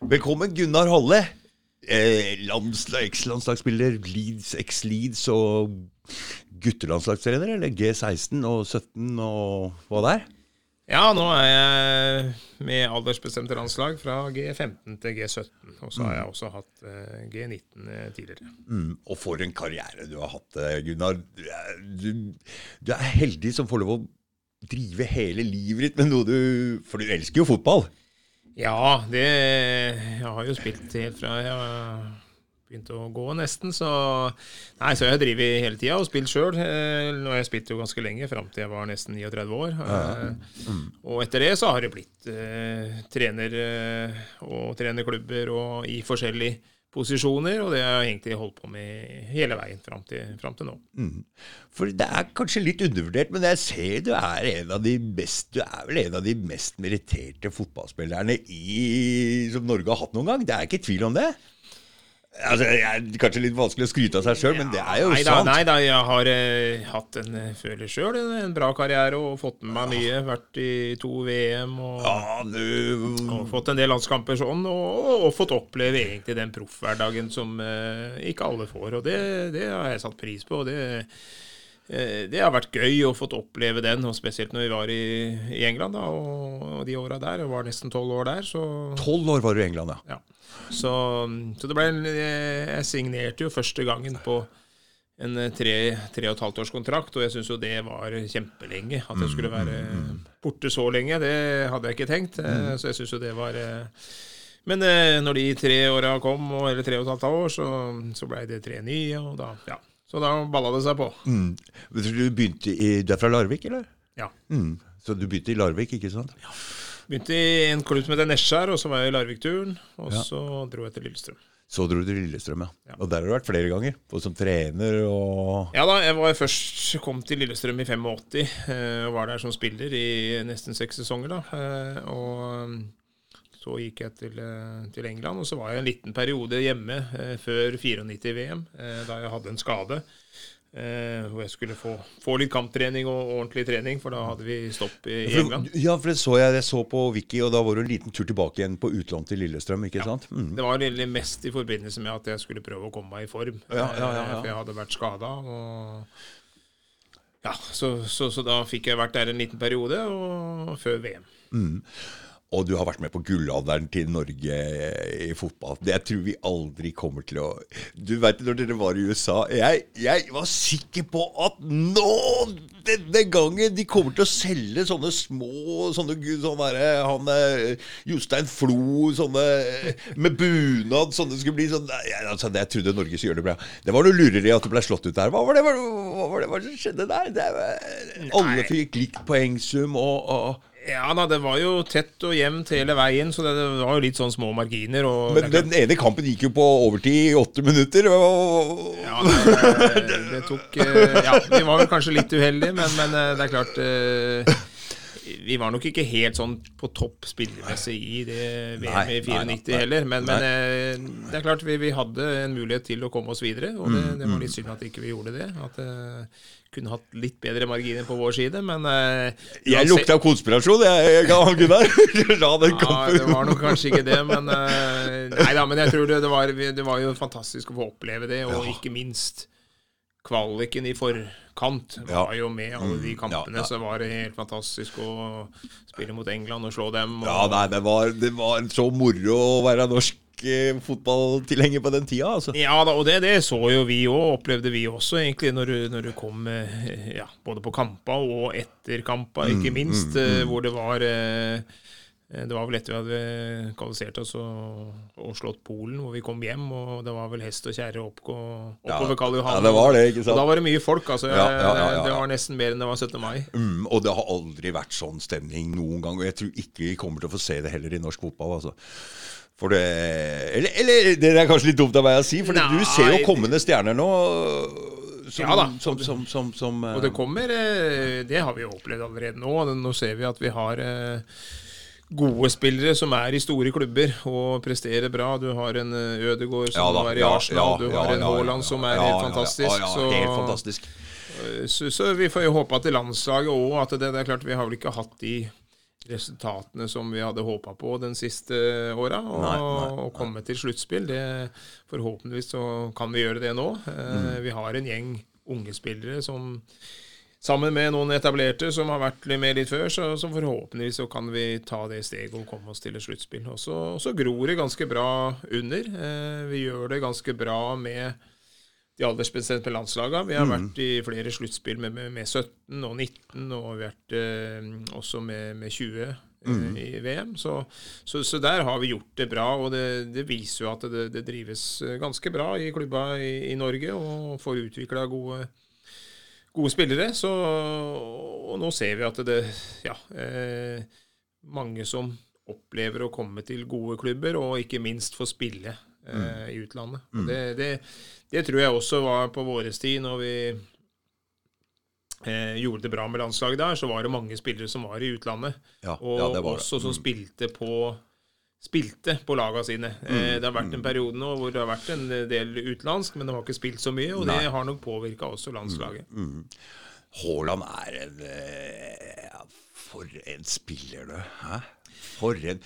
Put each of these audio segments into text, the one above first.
Velkommen, Gunnar Halle. Eh, landslag- Eks-landslagsspiller, Leeds, eks-Leeds og guttelandslagstrener, eller G16 og 17 og hva det er? Ja, nå er jeg med aldersbestemte landslag fra G15 til G17. Og så har jeg også hatt eh, G19 tidligere. Mm, og for en karriere du har hatt, eh, Gunnar. Du du, du er heldig som får lov å drive hele livet ditt med noe du For du elsker jo fotball. Ja, det Jeg har jo spilt helt fra jeg begynte å gå, nesten. Så Nei, så jeg har drevet hele tida og spilt sjøl. Nå har jeg spilt jo ganske lenge, fram til jeg var nesten 39 år. Mm. Og etter det så har det blitt eh, trener eh, og trenerklubber og i forskjellige posisjoner, og det har jeg egentlig holdt på med hele veien fram til, fram til nå. Mm. For det er kanskje litt undervurdert, men jeg ser du er en av de best, du er vel en av de mest meritterte fotballspillerne i, som Norge har hatt noen gang. Det er ikke tvil om det? Altså, det er kanskje litt vanskelig å skryte av seg sjøl, men det er jo nei da, sant. Nei da, jeg har eh, hatt en, eh, føler sjøl en, en bra karriere og fått med meg mye. Vært i to VM og, Ja, du og fått en del landskamper sånn, og, og, fått oppleve egentlig den proffhverdagen som eh, ikke alle får. Og det, det har jeg satt pris på. og det eh, det har vært gøy å fått oppleve den, og spesielt når vi var i, i England da, og, og de åra der. Jeg var nesten tolv år der. så... Tolv år var du i England, ja. Ja. Så, så det ble en, Jeg signerte jo første gangen på en tre, tre og et halvt års kontrakt, og jeg syns jo det var kjempelenge. At jeg skulle være borte så lenge, det hadde jeg ikke tenkt. eh, Så jeg syns jo det var eh, Men eh, når de tre åra kom, eller tre og et halvt år, så, så blei det tre nye, og da Ja. Så da balla det seg på. Mm. Du begynte i, du er fra Larvik, eller? Ja. Mm. Så du begynte i Larvik, ikke sant? Begynte i en klubb som heter Nesjar, og så var jeg i Larvik-turen. Og Ja. så dro jeg til Lillestrøm. Så dro du til Lillestrøm, ja. Ja. Og der har du vært flere ganger. Både som trener og Ja da, jeg var først kom til Lillestrøm i 85 eh, og var der som spiller i nesten seks sesonger. da. Eh, Og så gikk jeg til, eh, til England, og så var jeg en liten periode hjemme før 94-VM, eh, da jeg hadde en skade. Eh, Hvor jeg skulle få, få litt kamptrening og ordentlig trening, for da hadde vi stopp i, England. Ja, for det så jeg, jeg så på Wiki, og da var det en liten tur tilbake igjen på utlån til Lillestrøm, ikke sant? Mm. Det var egentlig mest i forbindelse med at jeg skulle prøve å komme meg i form. Ja, ja, ja, ja. eh, For jeg hadde vært skada. Ja, så, så, så da fikk jeg vært der en liten periode, og før VM. Og du har vært med på gullalderen til Norge i fotball. Det jeg tror vi aldri kommer til å Du vet når dere var i USA Jeg, jeg var sikker på at nå, denne gangen, de kommer til å selge sånne små Sånne, sånne der, han eh, Jostein Flo, sånne eh, med bunad Sånne skulle bli sånn jeg, altså, Jeg trodde Norge skulle gjøre det bra. Det var noe lureri at du ble slått ut der. Hva var det, hva var det, hva var det som skjedde der? Det, alle fikk likt poengsum og, og Ja da, det var jo tett og jevnt hele veien, så det, det var jo litt sånn små marginer. Men den ene kampen gikk jo på overtid i åtte minutter. og- Ja, det, det, det tok eh, Ja, vi var vel kanskje litt uheldige, men, men eh, det er klart eh, Vi var nok ikke helt sånn på topp spillermessig i det VM i 94 nei, heller. Men, men eh, det er klart vi, vi hadde en mulighet til å komme oss videre, og det, Mm, det var litt synd at ikke vi gjorde det. At eh, kunne hatt litt bedre marginer på vår side, men eh, Jeg lukta konspirasjon, jeg, jeg Gunnar. La den Ja, det var nok kanskje ikke det, men eh, Nei da, men jeg tror det, det, var, det var jo fantastisk å få oppleve det, og ikke minst kvaliken i forkant var jo med alle de kampene, ja, ja. så var det helt fantastisk å spille mot England og slå dem. Og, Ja, nei, det var, det var så moro å være norsk eh, fotballtilhenger på den tida, altså. Ja da, og det, det så jo vi òg, opplevde vi også, egentlig, når du, når du kom eh, ja, både på kamper og etter kamper, ikke minst, eh, hvor det var eh, det var vel etter vi hadde kvalifisert oss og, og slått Polen, hvor vi kom hjem. Og det var vel hest og kjerre opp, oppover Karl Johan. ja, det var det, ikke sant? Og da var det mye folk. altså. Ja, ja, ja, ja, Det var nesten mer enn det var 17. mai. Mm, og det har aldri vært sånn stemning noen gang. Og jeg tror ikke vi kommer til å få se det heller i norsk fotball. altså. For det Eller, eller det er kanskje litt dumt av meg å si, for Nei, du ser jo kommende stjerner nå. Som, Ja da. Som, som, som, som, eh, Og det kommer eh, Det har vi jo opplevd allerede nå. Nå ser vi at vi har eh, gode spillere som er i store klubber og presterer bra. Du har en eh, Ødegaard som Ja da, er i Arsenal. ja, Du ja, har en Haaland som er helt fantastisk. Ja, så, helt fantastisk. så, så vi får jo håpe at landslaget òg At det, det er klart vi har vel ikke hatt de resultatene som vi hadde håpa på den siste åra. Og, Nei, nei, nei. og komme til sluttspill. Det, forhåpentligvis så kan vi gjøre det nå. Eh, Mm. Vi har en gjeng unge spillere som Sammen med noen etablerte som har vært litt med litt før, så, så forhåpentligvis så kan vi ta det steget og komme oss til et sluttspill. Og så, gror det ganske bra under. Eh, vi gjør det ganske bra med de aldersbestemte landslagene. Vi har vært i flere sluttspill med, med, med 17 og 19, og vi har vært eh, også med, med 20 Mm. i VM. Så, så, så der har vi gjort det bra, og det, det viser jo at det, det drives eh, ganske bra i klubba i, i Norge, og får utvikla gode gode spillere. Så, og nå ser vi at det ja, eh, mange som opplever å komme til gode klubber, og ikke minst få spille eh, i utlandet. Og Det, det, det tror jeg også var på vår tid, når vi eh, gjorde det bra med landslaget der, så var det mange spillere som var i utlandet. Ja, Og ja, også som spilte på Spilte på laga sine. Mm, Eh, det har vært en periode nå hvor det har vært en del utenlandsk, men de har ikke spilt så mye, og Nei. det har nok påvirka også landslaget. Haaland er en eh, ja, For en spiller, du. Hæ? For en,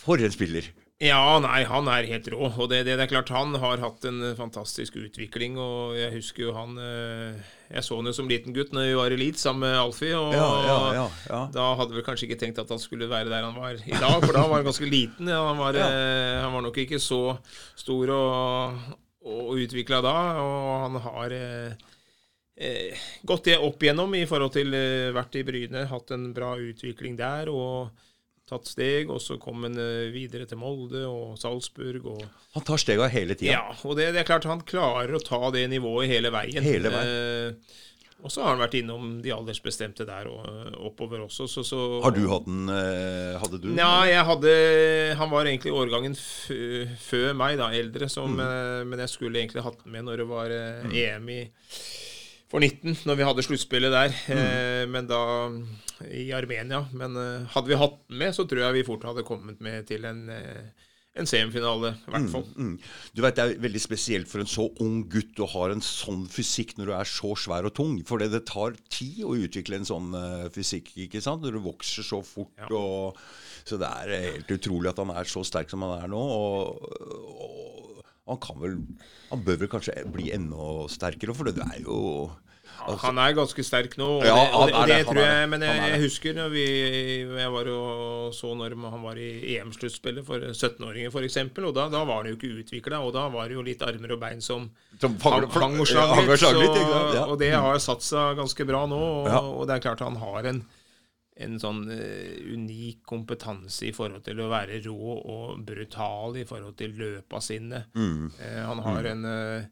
for en spiller. Ja, nei, han er helt rå. Og det, det, det er klart, han har hatt en fantastisk utvikling. Og jeg husker jo han eh, Jeg så han jo som liten gutt når vi var i Leeds sammen med Alfie. Og Ja, ja, ja, ja. da hadde vi kanskje ikke tenkt at han skulle være der han var i dag, for da var han ganske liten. Ja, Han var, eh, han var nok ikke så stor og, og utvikla da. Og han har eh, eh, gått det opp igjennom i forhold til eh, vært i Bryne, hatt en bra utvikling der. og tatt steg, og så kom han eh, videre til Molde og Salzburg. Og, Han tar stega hele tida. ja, og det, det er klart han klarer å ta det nivået hele veien. Hele veien. Eh, og så har han vært innom de aldersbestemte der og eh, oppover også. Så, så, Har du hatt den eh, Hadde du? Ja, jeg hadde Han var egentlig årgangen før meg, da, eldre, som, Mm. men jeg skulle egentlig hatt den med når det var eh, EM i for 19, når vi hadde sluttspillet der. Mm. Eh, men da i Armenia. Men eh, hadde vi hatt den med, så tror jeg vi fort hadde kommet med til en, eh, en semifinale, i hvert fall. Mm. Du vet, Det er veldig spesielt for en så ung gutt å ha en sånn fysikk når du er så svær og tung. For det, tar tid å utvikle en sånn uh, fysikk, ikke sant? Når du vokser så fort. Ja. Og, så det er helt utrolig at han er så sterk som han er nå. Og, og han kan vel Han bør vel kanskje bli enda sterkere, for det er jo Han er ganske sterk nå, og Ja, det, og det, det tror jeg Men jeg, jeg husker når vi, jeg var og så når han var i EM-sluttspillet for 17-åringer, f.eks., og da, da var han jo ikke utvikla, og da var det jo litt armer og bein som Som fanger- hang og slang litt. så- Ja. Og det har satt seg ganske bra nå, og, Ja. og det er klart han har en en sånn eh, unik kompetanse i forhold til å være rå og brutal i forhold til løpa sine. Mm. Eh, han har en eh, eh,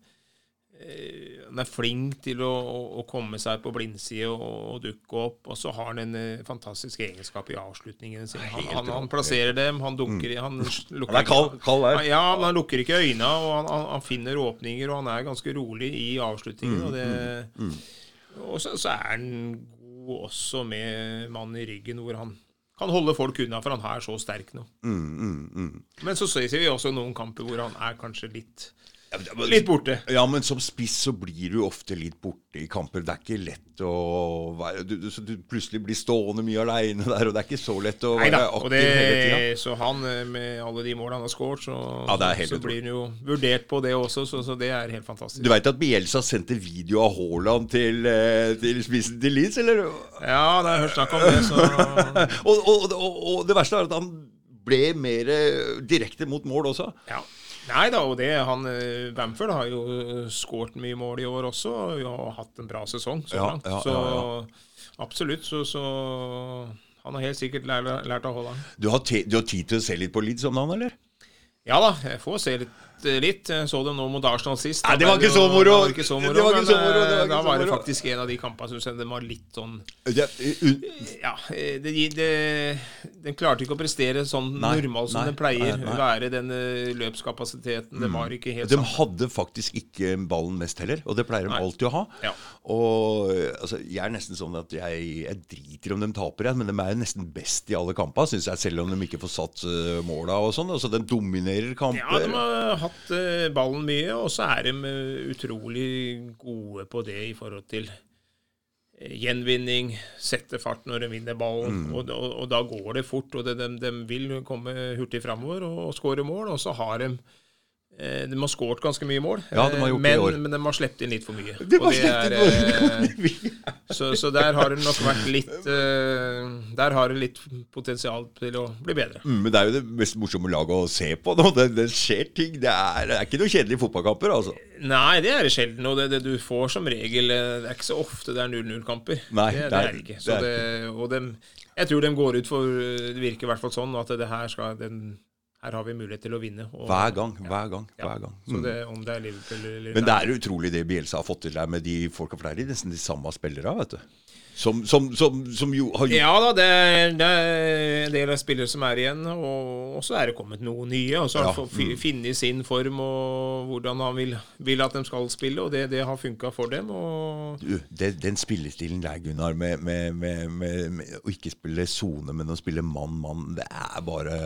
Han er flink til å, å, å komme seg på blindside og, og dukke opp. Og så har han en eh, fantastisk egenskap i avslutningene sine. Han, han, han plasserer dem, han dukker i Han, lukker Han er kald, kald der. Ja, men han lukker ikke øynene, og han, finner åpninger, og han er ganske rolig i avslutningen. og det, og så, så er han god også med mannen i ryggen, hvor han kan holde folk unna, for han er så sterk nå. Mm, mm, mm. Men så ser vi også noen kamper hvor han er kanskje litt, Litt borte. Ja, men som spiss så blir du ofte litt borte i kamper. Det er ikke lett å være Du, du, plutselig blir stående mye aleine der, og det er ikke så lett å Neida, være aktiv Og det, hele tida. så han, eh, med alle de målene han har skåret, så, Ja, så blir han jo vurdert på det også, så, så det er helt fantastisk. Du veit at Bielsa sendte video av Haaland til, eh, til spissen til Leeds, eller? Ja, det har jeg hørt snakk om det, så Og, og, og, og det verste er at han ble mer eh, direkte mot mål også. Ja. Nei da, og det han eh, Bamford har jo skåret mye mål i år også, og har hatt en bra sesong så langt. ja, så ja, absolutt, så, så han har helt sikkert lært, lært av Haaland. Du har, du har tid til å se litt på Leeds om dagen, eller? Ja da, jeg får se litt. Litt. Så dem nå mot Arsenal sist. Nei, det var ikke så moro. Det var ikke så moro, Det var ikke så moro, det eh, ikke da var det faktisk en av de kampene som synes den var litt sånn Ja, eh, det, det, den klarte ikke å prestere sånn Nei, normalt som nei, den pleier. nei, nei. Være den løpskapasiteten. løpskapasiteten. Det var ikke helt de sånn. hadde faktisk ikke ballen mest heller, og det pleier de alltid å ha. Ja. Og eh, altså, Jeg er nesten sånn at jeg, jeg driter om de taper, jeg, men de er nesten best i alle kamper, syns jeg, selv om de ikke får satt måla og sånn. Altså, De dominerer kamper. Ja, de har hatt eh, ballen mye, og så er de eh, utrolig gode på det i forhold til gjenvinning, sette fart når de vinner ballen. Mm. Og, og, og da går det fort, og det, de, de vil komme hurtig framover og, og skåre mål. Og så har de eh, De har skåret ganske mye mål, Ja, de eh, men, men de har sluppet inn litt for mye. Var er, eh, så, så der har det nok vært litt eh, Der har det litt potensial til å bli bedre. Mm, Men det er jo det mest morsomme laget å se på nå. Det, det skjer ting. Det er, det er ikke noen kjedelige fotballkamper, altså. Nei, det er det sjelden. Og det, det du får som regel eh, Det er ikke så ofte det er 0-0-kamper. Nei, det, det det er- ikke. Så det, og dem, jeg tror de går ut for Det virker i hvert fall sånn at det her skal den, Her har vi mulighet til å vinne. Og, Hver gang, hver gang. ja. hver gang. Så Mm. det, om det er Liverpool eller Men det er utrolig det Bielsa har fått til der med de folka, for det er nesten de samme spillere, vet du. Som, som, som, som jo har gjort Ja da, det det er en del av spillere som er igjen, og, så er det kommet noen nye. Og så har Ja, han fått fi- funnet sin form og hvordan han vil, vil at de skal spille, og det, det har funka for dem. Du, det, den spillestilen der, Gunnar, med, med, med, med, å ikke spille sone, men å spille mann-mann, det er bare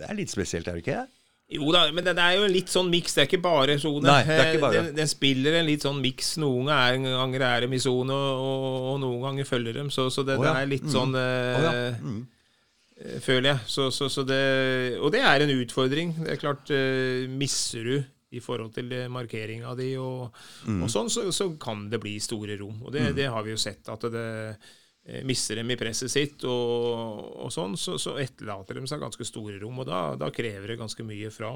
Det er litt spesielt, er det ikke? Jo da, men det, er jo en litt sånn miks. Det er ikke bare sone. Nei, det er ikke bare. Den, den spiller en litt sånn miks. Noen ganger er de i sone, og, og, noen ganger følger dem. Så, så det, oh, ja. det er litt Mm. sånn eh, Å ja. Mm. eh, Føler jeg. Så, så, så det, og det er en utfordring. Det er klart, uh, misser du i forhold til eh, markeringa di og, Mm. og sånn, så, så kan det bli store rom. Og det, det har vi jo sett, at det eh, mister dem i presset sitt og, og sånn, så, så etterlater de seg ganske store rom. Og da, da krever det ganske mye fra,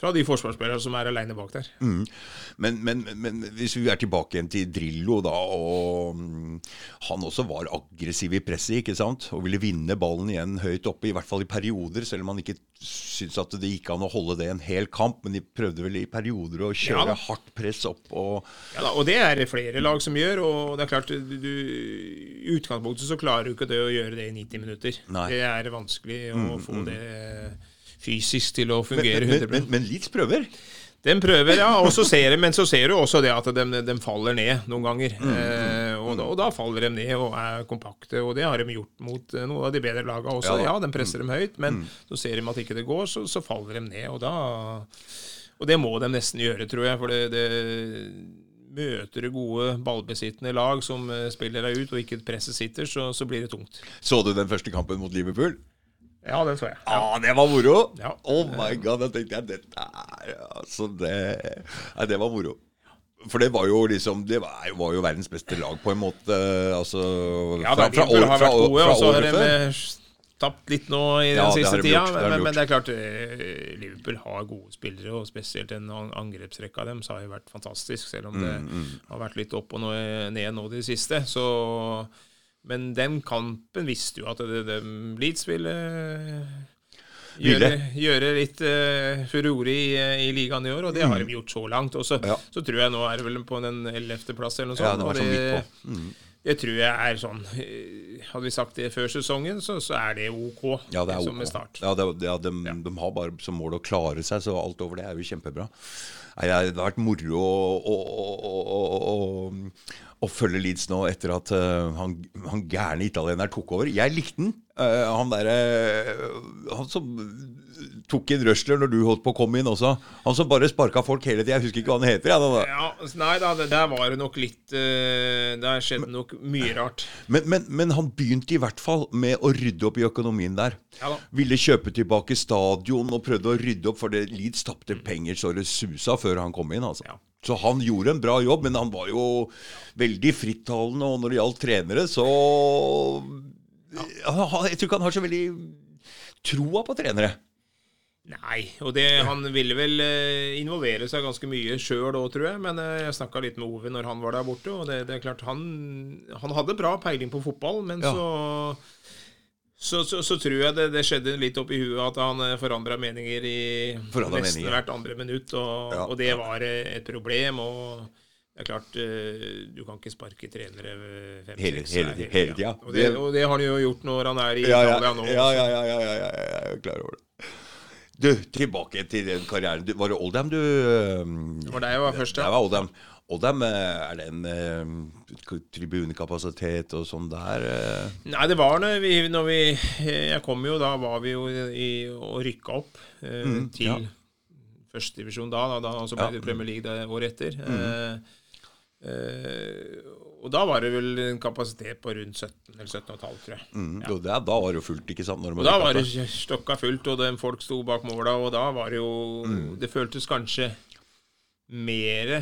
fra de forsvarsspillerne som er aleine bak der. Mm. Men, men, men hvis vi er tilbake igjen til Drillo, da, og mm, han også var aggressiv i presset, ikke sant? Og ville vinne ballen igjen høyt oppe, i hvert fall i perioder, selv om han ikke syntes at det gikk an å holde det en hel kamp. Men de prøvde vel i perioder å kjøre ja. hardt press opp og Ja, da, og det er det flere lag som gjør. Og det er klart, du, du, utgangspunktet så klarer du ikke det å gjøre det i 90 minutter. Nei. Mm, Det er vanskelig å få det fysisk til å fungere men, men, men, men Leeds prøver. De prøver, ja, og så ser de, men så ser du også det at de, de faller ned noen ganger. Mm, eh, og, da, og da faller de ned og er kompakte, og det har de gjort mot eh, noen av de bedre lagene også. Ja Ja, de presser dem høyt, men så ser de at ikke det går, så, så faller de ned. Og da Og det må de nesten gjøre, tror jeg, for det, det Møter du gode ballbesittende lag som eh, spiller deg ut, og ikke presset sitter, så, så blir det tungt. Så du den første kampen mot Liverpool? Ja, den så jeg. Ja, det var moro! Ja. Oh my god, da tenkte jeg dette er Altså, det Nei, det var moro. For det var jo liksom Det var, var jo verdens beste lag, på en måte. Altså Ja, da, fra, har vært gode, fra så før. Tapt litt nå i den Ja, siste tida. gjort, det Men, men, det er klart, eh, Liverpool har gode spillere, og spesielt en angrepsrekke av dem så har jo vært fantastisk, selv om det Mm, har vært litt opp og ned nå de siste. Så, men den kampen visste jo at det, det, Leeds ville Ville. Gjøre, gjøre litt uh, furore i, i ligaen i år, og det har de gjort så langt. Og så, Mm. Ja. så tror jeg nå er det vel på den ellevte plass eller noe Ja, det var sånn det- midt på. Mm. Det tror jeg er sånn eh, Hadde vi sagt det før sesongen, så, så er det OK. Ja, det er som ok. start. Ja, det, ja, de, de har bare som mål å klare seg, så alt over det er jo kjempebra. Nei, det har vært moro å, å, å, å, følge Leeds nå etter at uh, han, han gærne italieneren tok over. Jeg likte den. Uh, han derre Han som tok inn Røsler når du holdt på å komme inn også. Han som bare sparka folk hele tida. Jeg husker ikke hva han heter. Jeg. Ja, nei da, det, der var det nok litt uh, Der skjedde nok mye rart. Men, men, men han begynte i hvert fall med å rydde opp i økonomien der. Ja. Ville kjøpe tilbake stadion og prøvde å rydde opp, for det Leeds tapte penger så det susa før han kom inn. altså. Ja. Så han gjorde en bra jobb, men han var jo veldig frittalende, og når det gjaldt trenere, så Jeg tror ikke han har så veldig troa på trenere. Nei, og det, han ville vel eh, involvere seg ganske mye sjøl òg, tror jeg. Men eh, jeg snakka litt med Ove når han var der borte, og det, det er klart han, han hadde bra peiling på fotball, men Ja. så, så, så så tror jeg det, det skjedde litt opp i huet at han forandra meninger i Forandret nesten meninger. hvert andre minutt, og, Ja, og det var eh, et problem. og det er klart, eh, Du kan ikke sparke trenere fem, Hele- seks, hele- hele, hele tida. Og, det- og det har han jo gjort når han er i Ja, ja, Italia nå. ja, ja, ja, ja, ja, ja, jeg er klar over det. Du, tilbake til den karrieren. Du, var det Oldham du Det var deg jeg var først, Det ja. var Oldham. Oldham, eh, er det en uh, tribunekapasitet og sånn der? Uh? Nei, det var når vi, når vi Jeg kom jo, da var vi jo i, og rykka opp uh, Mm, til ja. førstedivisjon da, da, da. Og så ble Ja. Mm. det Premier League det året etter. Eh, og da var det vel en kapasitet på rundt 17 eller 17,5, tror jeg. Mm, jo, det, er- da var det jo fullt, ikke sant? Da var det stokka fullt, og den, folk sto bak måla, og da var det jo Det føltes kanskje mere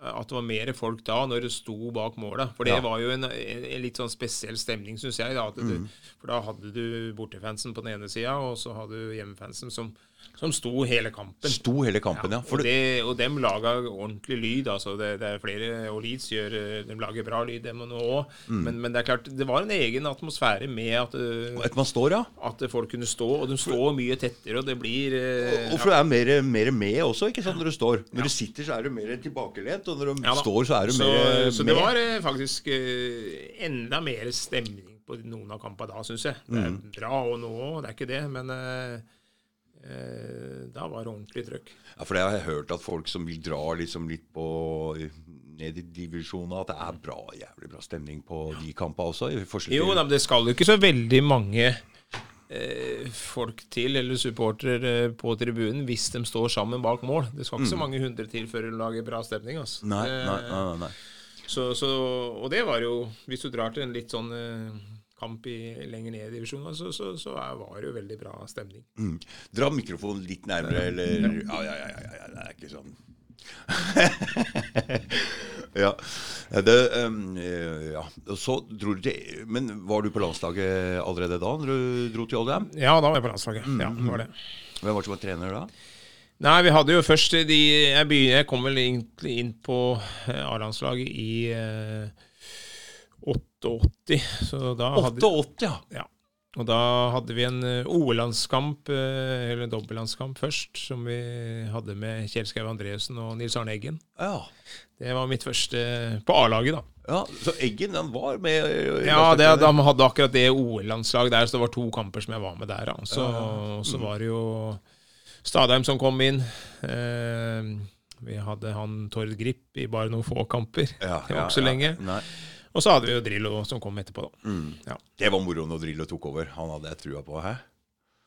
at det var mer folk da, når det sto bak måla. For det Ja. var jo en, en, en litt sånn spesiell stemning, syns jeg. Da, at du, For da hadde du bortefansen på den ene sida, og så hadde du hjemmefansen som, som sto hele kampen. Sto hele kampen, ja. og, For det, og dem laga ordentlig lyd. altså det, det er flere, og Leeds gjør, eh, de lager bra lyd, dem nå òg. Mm. Men, men det er klart, det var en egen atmosfære med at, eh, at man står, ja. at folk kunne stå. Og de står mye tettere, og det blir Og, Og for du er mer, mer med også, ikke sant, når du står. Når du sitter, så er du mer tilbakelent, og når du Ja står, så er du så, mer så med. det var eh, faktisk eh, enda mer stemning på noen av kampene da, syns jeg. Det er Mm. bra og nå òg, det er ikke det, men eh, eh, da var det ordentlig trøkk. Ja, for det har jeg hørt at folk som vil dra liksom litt på ned i divisjonene, at det er bra, jævlig bra stemning på de kampene også. i Jo da, men det skal jo ikke så veldig mange eh, folk til, eller supportere eh, på tribunen, hvis de står sammen bak mål. Det skal ikke så mange hundre til før du lager bra stemning. Altså. Mm. Nei, nei, nei, nei, nei. Så, så, og det var jo Hvis du drar til en litt sånn eh, kamp i, lenger ned i divisjonen, så, så, så var det jo veldig bra stemning. Mm. Dra mikrofonen litt nærmere, eller Ja, ja, ja, ja, ja, det er ikke sånn ja. Det, um, ja. Så dro du til Men var du på landslaget allerede da, når du dro til Oldham? Ja, da var jeg på landslaget. Mm, Ja, det var det. Hvem var det som var trener da? Nei, vi hadde jo først de Jeg, begynner, jeg kom vel egentlig inn på eh, A-landslaget i eh, 88, så da hadde 88, ja. Ja. Og da hadde vi en eh, OL-landskamp, eh, eller dobbeltlandskamp først, som vi hadde med Kjell Skau Andresen og Nils Arne Eggen. ja. Det var mitt første på A-laget, da. Ja, Så Eggen han var med? eh, Ja, det, de hadde akkurat det OL-landslaget der, så det var to kamper som jeg var med der. Da. Så, og så var det jo Stadheim som kom inn. Eh, vi hadde han Tord Grip i bare noen få kamper. Ja, Det var ja, ikke så ja. lenge. Nei. Og så hadde vi jo Drillo som kom etterpå, da. Mm. Ja. Det var moro når Drillo tok over. Han hadde jeg trua på. Hæ?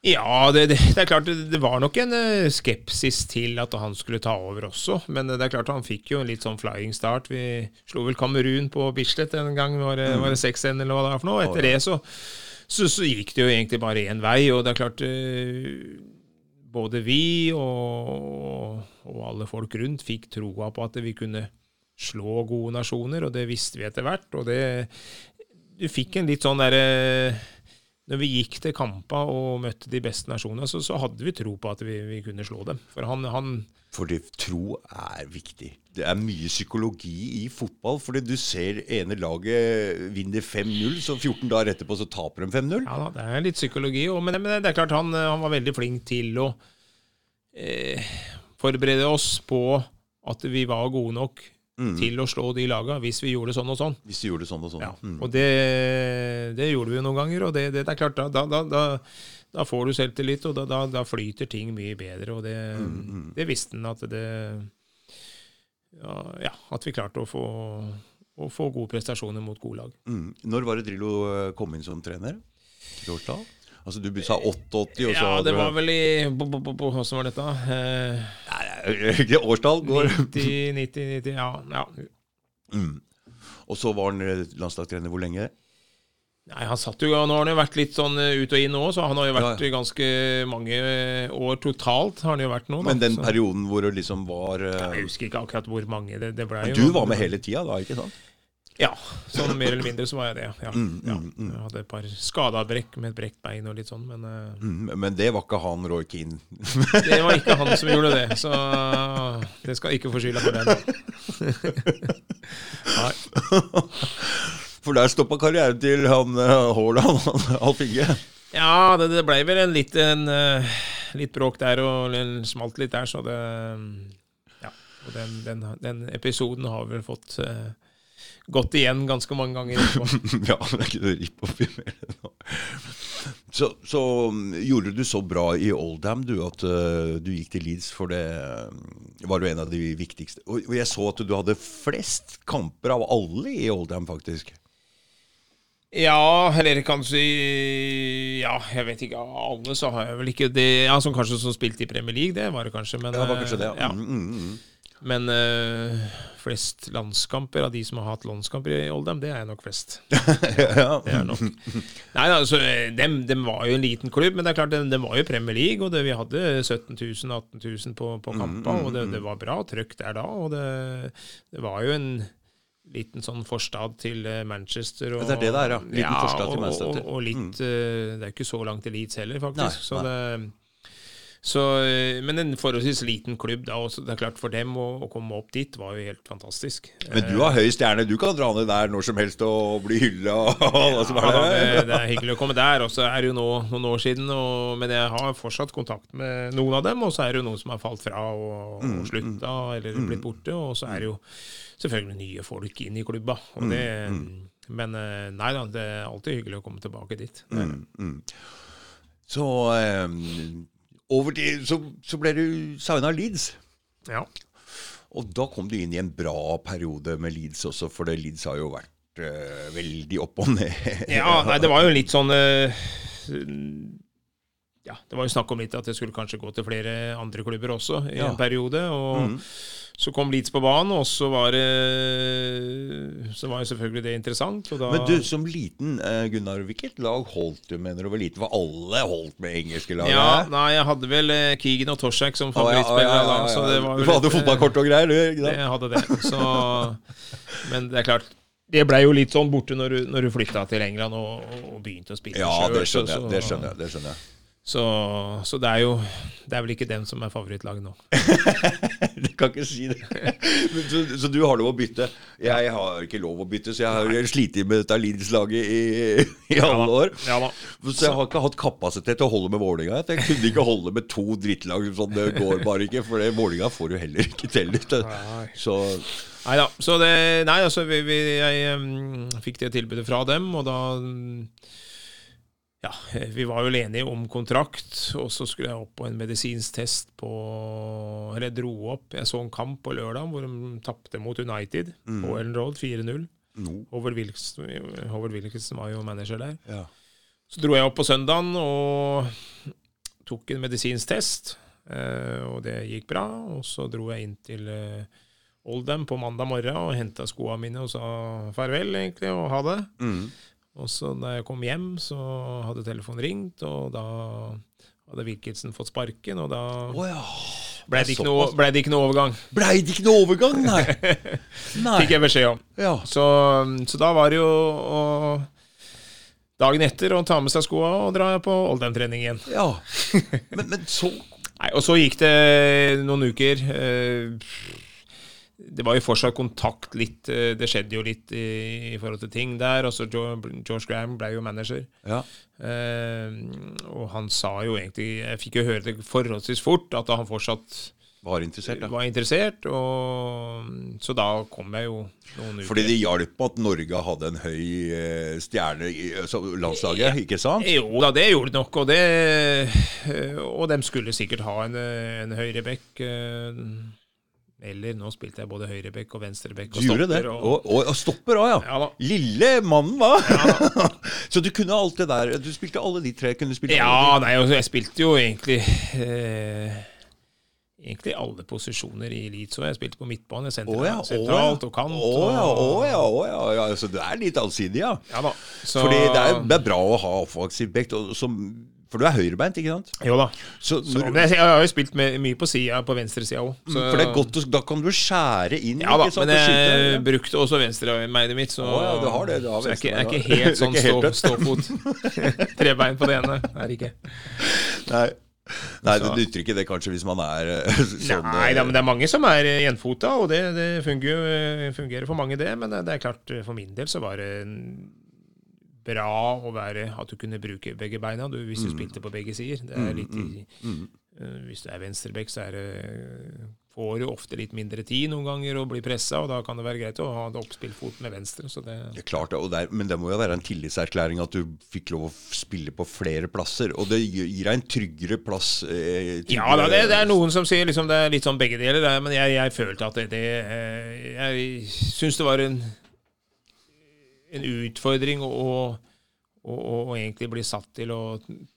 Ja, det, det, det er klart det, var nok en eh, skepsis til at han skulle ta over også. Men det er klart han fikk jo en litt sånn flying start. Vi slo vel Kamerun på Bislett en gang. Var det, var det 6-1 eller hva det var for noe? Etter det så, så, så gikk det jo egentlig bare én vei. Og det er klart eh, Både vi og, og alle folk rundt fikk troa på at vi kunne slå gode nasjoner, og det visste vi etter hvert. Og det Du fikk en litt sånn derre når vi gikk til kampa og møtte de beste nasjonene, så, så hadde vi tro på at vi, vi kunne slå dem. For han, han Fordi tro er viktig. Det er mye psykologi i fotball. Fordi du ser ene laget vinner 5-0, så 14 dager etterpå så taper de 5-0. Ja da, det er litt psykologi. Og, men, men det er klart han, han var veldig flink til å eh, forberede oss på at vi var gode nok til å slå de laga hvis vi gjorde sånn og sånn. Hvis vi gjorde sånn og sånn. Ja. Mm. Og det, det gjorde vi jo noen ganger, og det, det er klart, da, da, da, da, får du selvtillit, og da, da, da flyter ting mye bedre. Og det, det visste han at det ja, ja, at vi klarte å få, å få gode prestasjoner mot gode lag. Mm. Når var det Drillo eh, kom inn som trener? Årstall? Altså Du sa 88, og så Ja, det var vel i Hvordan var dette? Eh, nei, Årstall går 90, 90, 90 Ja. ja. mm. Og så var han eh, landslagstrener hvor lenge? Nei, han satt jo, Nå har han jo vært litt sånn eh, ut og inn nå, så han har jo vært Ja, ganske mange år totalt. har han jo vært nå. Da. Men den Så- perioden hvor det liksom var eh, Jeg husker ikke akkurat hvor mange. Det, det ble Men Du var med hele tida da, ikke sant? Ja, sånn mer eller mindre så var jeg det. Ja. Mm, mm, mm. Jeg hadde et par skada brekk med et brekt bein og litt sånn, men eh, Mm, Men det var ikke han Roy Keane. det var ikke han som gjorde det. Så det skal ikke få skylda for det. Nei. For der stoppa karrieren til han eh, Haaland, Alf Inge. Ja, det, det ble vel en litt, en, eh, litt bråk der, og en smalt litt der, så det Ja. Og den, den, den episoden har vel fått eh, gått igjen ganske mange ganger. ja, det er ikke noe ripp oppi mer nå. Så, så mm, gjorde du så bra i Oldham du at uh, du gikk til Leeds, for det eh, var jo en av de viktigste. Og, og jeg så at du hadde flest kamper av alle i Oldham, faktisk. Ja, eller kanskje Ja, jeg vet ikke. Av alle så har jeg vel ikke det Ja, som kanskje som spilte i Premier League, det var det kanskje. Men, Det var kanskje det, ja. ja. Mm, mm, mm. Men øh, flest landskamper av de som har hatt landskamper i Oldham, det er nok flest. ja. Det er nok. Nei, altså, dem, dem var jo en liten klubb, men det er klart, dem, dem var jo Premier League, og det, vi hadde 17 000-18 000 på, på kamper, og det, det var bra trøkk der da, og det, det var jo en liten sånn forstad til eh, Manchester. Og, Det er det det er, ja. Liten forstad til og- Manchester. Og, og litt eh, Det er ikke så langt til Leeds heller, faktisk. Nei, så det så, eh, men en forholdsvis liten klubb. da, også, det er klart For dem å, å komme opp dit var jo helt fantastisk. Men du har høy stjerne. Du kan dra ned der når som helst og bli hylla Ja, det. det, det er hyggelig å komme der. Og så er det jo nå noen år siden, og, men jeg har fortsatt kontakt med noen av dem. Og så er det jo noen som har falt fra og, Mm, og slutta eller blitt borte. Og så er det jo selvfølgelig nye folk inn i klubba. Og Mm, det, Men eh, nei da, det er alltid hyggelig å komme tilbake dit. Er det. Så eh, over til Så, så ble du signa Leeds. Ja. Og da kom du inn i en bra periode med Leeds også, for det Leeds har jo vært eh, veldig opp og ned. Ja, nei, det var jo litt sånn eh, Ja, det var jo snakk om litt at jeg skulle kanskje gå til flere andre klubber også i Ja. en periode. Og mm. så kom Leeds på banen, og så var det Så var jo selvfølgelig det interessant. Men du, som liten, eh, Gunnar, hvilket lag holdt du med når du var liten? For alle holdt med engelske lag? ja, nei, jeg hadde vel eh, Keegan og Torsek som favorittspillere. ja, å, ja, ja, ja, så ja. det var Du hadde litt, eh, fotballkort og greier, du? ikke Det sant? hadde det. Så Men det er klart det ble jo litt sånn borte når du, når du flytta til England og, og begynte å spille Ja, sjøl. jeg. så- Det skjønner jeg, det skjønner jeg. Så, så det er jo Det er vel ikke dem som er favorittlaget nå. Du kan ikke si det. Så, så du har lov å bytte? Jeg har ikke lov å bytte, så jeg har slitt med dette Leeds-laget i, i alle år. Ja da. Så jeg har ikke hatt kapasitet til å holde med Vålerenga. Jeg kunne ikke holde med to drittlag. Sånn, det går bare ikke, for Vålerenga får du heller ikke til. Så Nei da. Så det Nei, altså, vi, vi, jeg um, fikk det tilbudet fra dem, og da um, Ja, vi var vel enige om kontrakt, og så skulle jeg opp på en medisinsk test på Eller jeg dro opp. Jeg så en kamp på lørdag hvor de tapte mot United på Ellen Road 4-0. no. Howard Wilkinson, Wilkinson var jo manager der. ja. Så dro jeg opp på søndagen og tok en medisinsk test, eh, og det gikk bra. Og så dro jeg inn til eh, Oldham på mandag morgen og henta skoene mine og sa farvel, egentlig, og ha det. Mm. Og så da jeg kom hjem, så hadde telefonen ringt, og da hadde Wilkinson fått sparken, og da oh, ja. ble det, noe, ble det ikke noe overgang. Blei det ikke noe overgang, nei? nei. Fikk jeg beskjed om. Ja. Så, så da var det jo å Dagen etter å ta med seg skoa og dra på Oldham-trening igjen. ja. Men, men så Nei, Og så gikk det noen uker. eh, Det var jo fortsatt kontakt litt eh, Det skjedde jo litt i, i forhold til ting der. Og så George Graham ble jo manager. Ja. Eh, og han sa jo egentlig Jeg fikk jo høre det forholdsvis fort at han fortsatt Var interessert, ja. var interessert. Og, så da kom jeg jo noen uker Fordi det hjalp at Norge hadde en høy eh, stjerne i altså, landslaget, ikke sant? Jo da, det gjorde det nok, og det eh, Og de skulle sikkert ha en, en høyrebekk. Eller nå spilte jeg både høyrebekk og venstrebekk og gjorde det? stopper. Og, og, og stopper òg, ja. Ja da. Lille mannen, hva? så du kunne alt det der? Du spilte alle de tre? Kunne du spilt alle Ja, nei, jeg spilte jo egentlig eh, Egentlig alle posisjoner i Leeds. Jeg spilte på midtbane, de? sentralt, ja, sentralt og kant. Å ja, å og, ja, å ja, ja. Så du er litt allsidig, ja. ja da. Så, Fordi det er, det er bra å ha offensiv og som- for du er høyrebeint, ikke sant? Jo da. Så, når, så, jeg, har jo spilt med, mye på sida, på venstresida òg. for det er godt, da kan du skjære inn, Ja da, sant? men og jeg brukte også venstrebeinet mitt, så, Å ja, du har det, du har så jeg, er ikke, jeg er ikke helt sånn er stå, ståfot. Trebein på det ene. Det er ikke. Nei. Nei, det nytter ikke det kanskje hvis man er eh, sånn Nei eh, da, men det er mange som er eh, enfota, og det, det fungerer, fungerer for mange, det. Men det er klart, eh, for min del så var det bra å være at du kunne bruke begge beina du, hvis du Mm. spilte på begge sider. Det er litt i, eh, Hvis du er venstrebekk, så er det får du ofte litt mindre tid noen ganger og blir pressa, og da kan det være greit å ha en oppspillfot med venstre. Så det, Det er klart det, og det er, Men det må jo være en tillitserklæring at du fikk lov å spille på flere plasser. Og det gir deg en tryggere plass. Eh, tryggere, Ja da, det, det er noen som sier liksom det er litt sånn begge deler, men jeg, jeg følte at det, det eh, Jeg syns det var en, en utfordring å, og, og, egentlig bli satt til å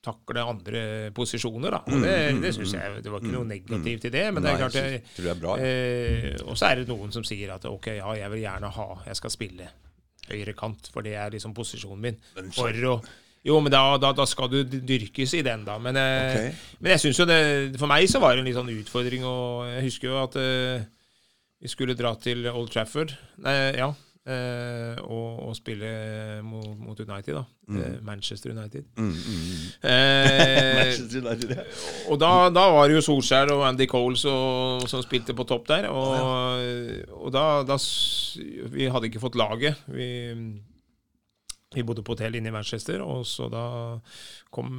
takle andre posisjoner. Da. Og det, det synes jeg det var ikke noe negativt i det. Men det er klart jeg tror det er bra. eh, Og så er det noen som sier at ok, ja, jeg vil gjerne ha Jeg skal spille høyre kant, for det er liksom posisjonen min. For å jo, men da, da, da skal du dyrkes i den, da. Men, eh, Ok. men jeg synes jo det For meg så var det en litt sånn utfordring, og jeg husker jo at eh, vi skulle dra til Old Trafford. Nei, ja. Eh, og, og spille mot, mot United, da. Eh, Manchester United. Mm, mm, mm. Eh, Manchester United, ja. og da, da var det jo Solskjær og Andy Coles og, som spilte på topp der. Og, og da, da Vi hadde ikke fått laget. Vi, vi bodde på hotell inne i Manchester, og så da kom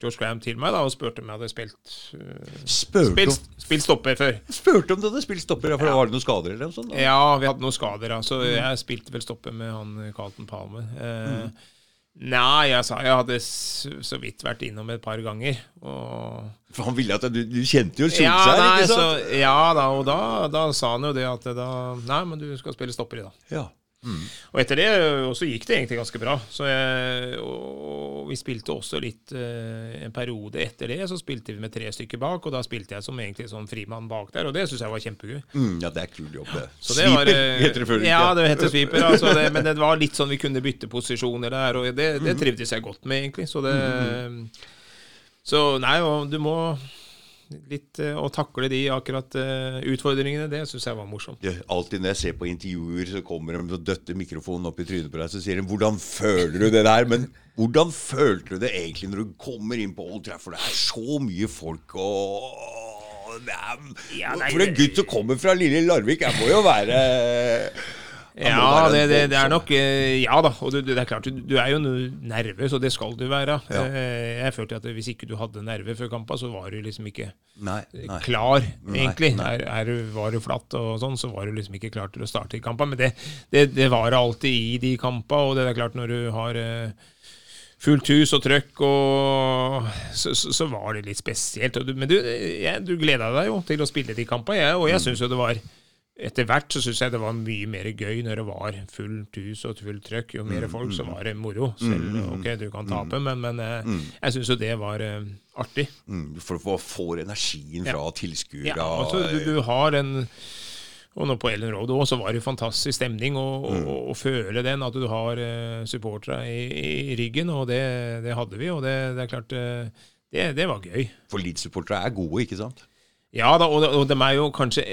George Graham til meg da, og spurte om jeg hadde spilt, uh, spilt, spilt stopper før. om, spurte om du hadde spilt stopper, ja, for var det noen skader eller noe sånt? Da? Ja, vi hadde noen skader, da, så jeg spilte vel stopper med han Carlton Palmer. Eh, Nei, jeg sa jeg hadde så vidt vært innom et par ganger. For han ville at du, du kjente jo ja, Solskjær, nei, ikke så, sant? ja da, og da, da sa han jo det at da Nei, men du skal spille stopper i dag. Ja. Og etter det så gikk det egentlig ganske bra. Så jeg, og vi spilte også litt eh, En periode etter det så spilte vi med tre stykker bak, og da spilte jeg som egentlig sånn frimann bak der, og det syns jeg var kjempegøy. Mm, ja, det er kul jobb, det. Så det Sweeper eh, heter det før. Ja, det heter sweeper. Altså det, men det var litt sånn vi kunne bytte posisjoner der, og det, det trivdes jeg godt med, egentlig. Så det Så nei, og du må litt eh, Å takle de akkurat eh, utfordringene, det syns jeg var morsomt. Ja, alltid når jeg ser på intervjuer, så kommer de og døtter mikrofonen opp i trynet på deg, så sier de 'Hvordan føler du det der?' Men hvordan følte du det egentlig når du kommer inn på Old Trafford? Det er så mye folk og det er, Ja, nei, For en gutt som kommer fra lille Larvik, jeg må jo være Ja, det, det, det er nok eh, Ja da. Og du, det er klart, du, du er jo nervøs, og det skal du være. Ja. Eh, Jeg følte at hvis ikke du hadde nerver før kampen, så var du liksom ikke Nei, nei. klar, egentlig. nei. Er, er, du- var du flatt og sånn, så var du liksom ikke klar til å starte i kampen. Men det, det, det var alltid i de kampene, og det er klart, når du har eh, fullt hus og trøkk, og så, så, så var det litt spesielt. Du, men du, jeg, du gleda deg jo til å spille de kampene, og jeg syns jo det var etter hvert så syns jeg det var mye mer gøy når det var fullt hus og fullt trøkk. Jo mer folk, så var det moro. Selv ok, du kan tape, men, men eh, jeg syns jo det var eh, artig. Mm, for å få energien fra tilskuere. Ja, altså, du, du har en og nå på Ellen Road også, så var det fantastisk stemning å Mm. føle den, at du har uh, supportere i, i ryggen, og det, det hadde vi. Og det, det er klart, uh, det, det var gøy. For Leeds-supportere er gode, ikke sant? Ja da, og, og de er jo kanskje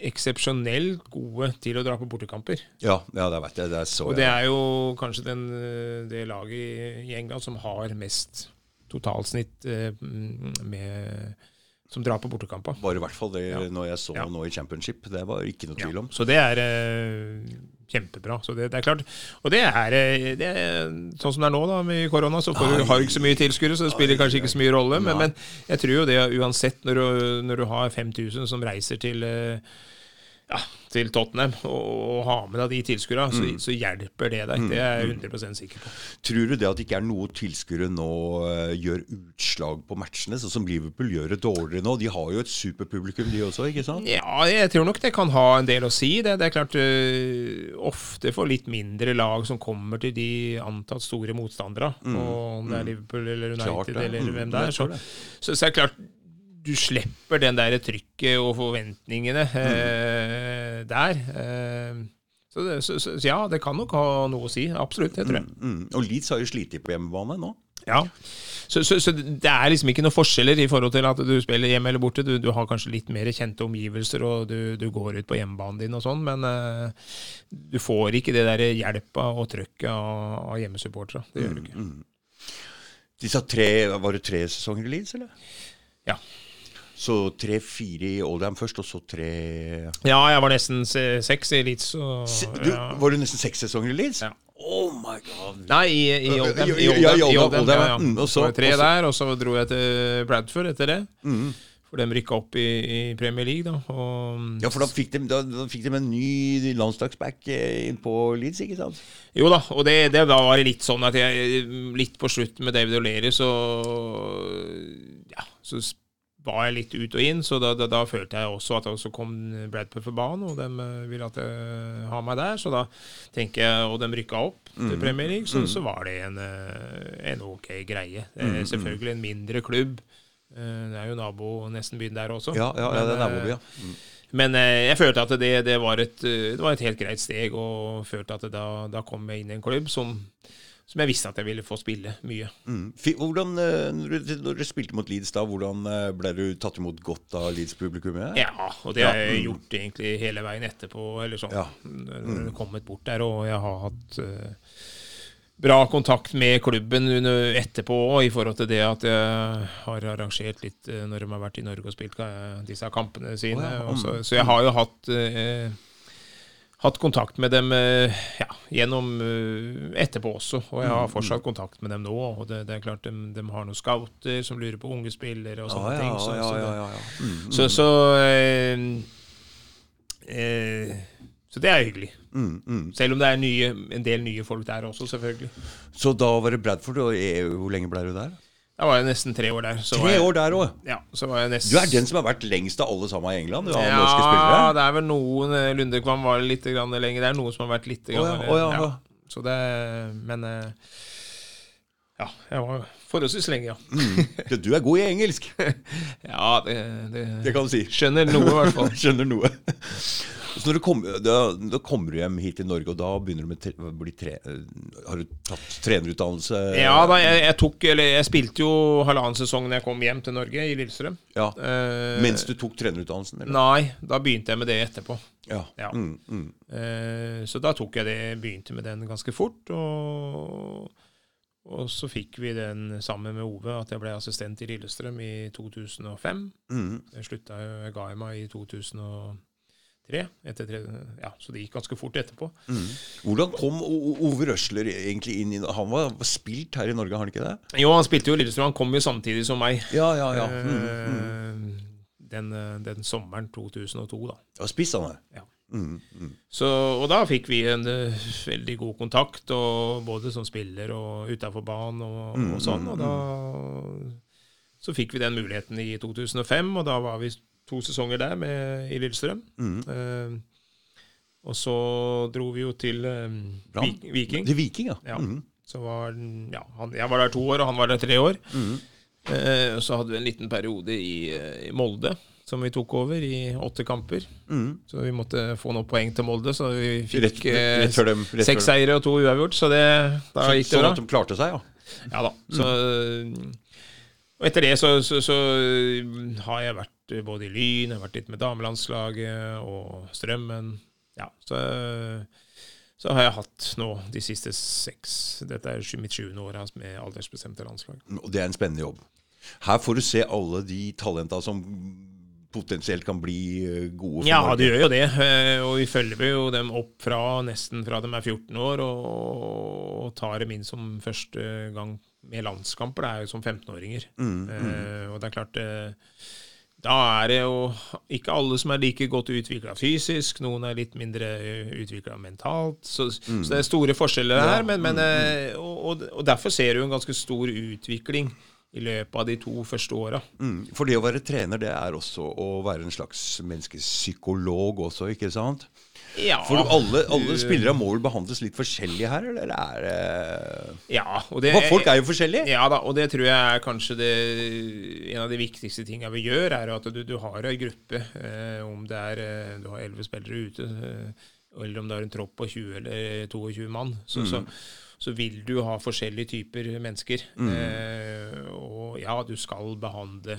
eksepsjonelt gode til å dra på bortekamper. Ja, ja det vet jeg. Det er så Og det er jo kanskje den, eh, det laget i- i England som har mest totalsnitt eh, med, som drar på bortekamper. Bare i hvert fall det Ja. når jeg så Ja. nå i championship. Det var ikke noe tvil om. Så det er eh, kjempebra. Så det, det er klart. Og det er, eh, det er sånn som det er nå, da, med korona, så får du, har du ikke så mye tilskuere, så det spiller kanskje ikke så mye rolle. Men, men jeg tror jo det uansett, når du, når du har 5000 som reiser til eh, ja, til Tottenham og, har med deg de tilskuerne, så, så hjelper det deg. Det er jeg 100 sikker på. Tror du det at det ikke er noe tilskuere nå eh, gjør utslag på matchene, sånn som Liverpool gjør det dårligere nå? De har jo et superpublikum, de også, ikke sant? Ja, jeg tror nok det kan ha en del å si. Det, det er klart uh, Ofte for litt mindre lag som kommer til de antatt store motstandere, mm. om det er Liverpool eller United Klart eller Mm, hvem det er, så, så, så er det klart du slipper den der trykket og forventningene eh, der. Eh, så, det, så, så ja, det kan nok ha noe å si. Absolutt, det tror jeg. Mm. Og Leeds har jo slitt på hjemmebane nå. Ja. Så, så, så det er liksom ikke noen forskjeller i forhold til at du spiller hjemme eller borte. Du, du har kanskje litt mer kjente omgivelser, og du, du går ut på hjemmebanen din og sånn, men uh, du får ikke det der hjelpa og trøkket av, av hjemmesupportere. Det gjør du ikke. Disse tre, Var det tre sesonger i Leeds, eller? Ja. Så tre-fire i Oldham først, og så tre ja, jeg var nesten se- seks i Leeds. og- du, ja. Var du nesten seks sesonger i Leeds? Ja. Oh my god! Nei, i, i Oldham. I Ja, ja, Oldham, i ja, Oldham, Oldham, ja, mm, og Så var tre også. der, og så dro jeg til Bradford etter det. Mm. For de rykka opp i, i Premier League, da. Og, Ja, for da fikk de, da, da fikk de en ny landslagsback eh, inn på Leeds, ikke sant? Jo da, og det, det var litt sånn at jeg Litt på slutten med David O'Leary, så Ja, så var jeg litt ut og inn, så da, da, da følte jeg også at så kom Bradford for banen, og de eh, ville at jeg har meg der. Så da tenker jeg, og de rykka opp til Mm. Premier League, så, så var det en, eh, en ok greie. Mm, Eh, Selvfølgelig en mindre klubb. Eh, Det er jo nabo nesten byen der også. Ja, ja, ja det er eh, naboby, ja. Mm. Men eh, jeg følte at det, det, var et, eh, det var et helt greit steg, og følte at da, da kom jeg inn i en klubb som, som jeg visste at jeg ville få spille mye. Mm. Hvordan, eh, når du, spilte mot Leeds, da, hvordan eh, ble du tatt imot godt av Leeds-publikummet? Ja, og det har jeg Mm. gjort egentlig hele veien etterpå. Eller sånn. Ja. Har kommet bort der, og jeg har hatt uh, bra kontakt med klubben under, etterpå òg, i forhold til det at jeg har arrangert litt når de har vært i Norge og spilt disse kampene sine. Oh, ja, og så, mm. så jeg har jo hatt eh, hatt kontakt med dem eh, ja, gjennom eh, etterpå også, og jeg har fortsatt kontakt med dem nå. og Det, det er klart de, de har noen scouter som lurer på unge spillere og sånne ja, ting. Så, ja, ja, ja, ja. Mm, så, så, eh, eh, så det er hyggelig. mm, mm. Selv om det er nye, en del nye folk der også, selvfølgelig. Så da var det Bradford, og eh, hvor lenge ble du der? Da var jo nesten tre år der. Så var Tre jeg, år der òg! Ja, så var jeg nesten Du er den som har vært lengst av alle sammen i England? Du har ja, norske spillere? det er vel noen eh, Lundekvam var litt lenger. Det er noen som har vært litt oh, ja, grann, å ja, ja. Så det Men eh, Ja, jeg var forholdsvis lenge, ja. Mm. Du er god i engelsk, Ja, det, det, det kan du si. Skjønner noe, i hvert fall. Skjønner noe. Så når du kom, da, da kommer du hjem hit til Norge, og da begynner du med tre, bli tre, Har du tatt trenerutdannelse? Ja da, jeg, jeg tok Eller jeg spilte jo halvannen sesong når jeg kom hjem til Norge, i Lillestrøm. Ja. Uh, Mens du tok trenerutdannelsen? Eller? Nei, da begynte jeg med det etterpå. Ja. Ja. Mm, mm. Uh, så da tok jeg det, begynte med den ganske fort. Og, og så fikk vi den sammen med Ove, at jeg ble assistent i Lillestrøm i 2005. Mm. Jeg slutta jeg ga meg i 2003. Etter tre, ja, så det gikk ganske fort etterpå. Mm. Hvordan kom Ove Røsler egentlig inn i Han var spilt her i Norge, har han ikke det? Jo, han spilte jo i Lillestrøm, han kom jo samtidig som meg. Ja, ja, ja. Mm, mm. Eh, Den, eh, den sommeren 2002, da. ja spiss han det? Ja. Mm, mm. Så, og da fikk vi en uh, veldig god kontakt, og både som spiller og utafor banen og, Mm, og sånn. mm, Og da så fikk vi den muligheten i 2005, og da var vi to sesonger der med, i Lillestrøm. Mm. Eh, og så dro vi jo til um, Vik- Viking. Til Viking, ja. Ja. Mm. Så var, ja, han, jeg var der to år, og han var der tre år. Mm. Og så hadde vi en liten periode i, i Molde, som vi tok over i åtte kamper. Mm. Så vi måtte få noen poeng til Molde, så vi fikk rett, rett før dem seks seire og to uavgjort, så det, da gikk det Sånn bra. at de klarte seg, ja. Ja da. Så, og etter det så, så, så har jeg vært både i Lyn, jeg har vært litt med damelandslaget og Strømmen. Ja, så, så har jeg hatt nå de siste seks Dette er mitt sjuende år med aldersbestemte landslag. Og det er en spennende jobb. Her får du se alle de talenta som potensielt kan bli eh, gode Ja, Norge. det gjør jo det. eh, Og vi følger jo dem opp fra nesten fra de er 14 år, og, tar dem inn som første gang med landskamper. Det er jo som 15-åringer. Mm, mm. og det er klart eh, Da er det jo ikke alle som er like godt utvikla fysisk. Noen er litt mindre utvikla mentalt. Så, så det er store forskjeller her. Men, men, eh, og, og, og derfor ser du en ganske stor utvikling i løpet av de to første åra. Mm, for det å være trener, det er også å være en slags menneskepsykolog også, ikke sant? Ja, For alle, alle spillere må vel behandles litt forskjellig her, eller er det ja, og det, For folk er jo forskjellige. Ja da, og det tror jeg er kanskje det, en av de viktigste tinga vi gjør, er at du, du har ei gruppe. Eh, om det er eh, du har elleve spillere ute, eh, eller om det er en tropp på 20 eller 22 mann, så, så, så vil du ha forskjellige typer mennesker. Eh, og ja, du skal behandle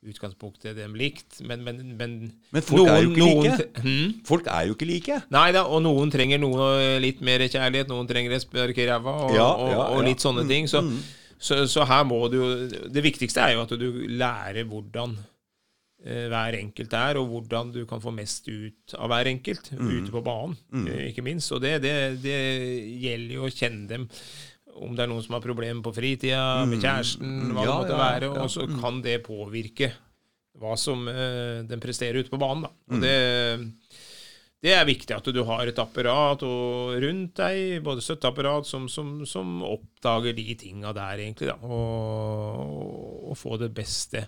utgangspunktet dem likt, men, men, men, Men folk er jo ikke like. tre- Hm? Folk er jo ikke like. Nei da, og noen trenger noe litt mer kjærlighet, noen trenger et spark i ræva, og, Ja, og, ja, og ja. litt sånne ting. Så, så, så her må du Det viktigste er jo at du lærer hvordan hver enkelt er, og hvordan du kan få mest ut av hver enkelt ute på banen, mm. ikke minst. Og det, det, det gjelder jo å kjenne dem. Om det er noen som har problemer på fritida, med kjæresten, hva Ja, det måtte ja, være. ja. Og så kan det påvirke hva som uh, den presterer ute på banen. Da. Og det, det er viktig at du har et apparat og rundt deg, både støtteapparat, som, som, som oppdager de tinga der, egentlig. Da, og, og få det beste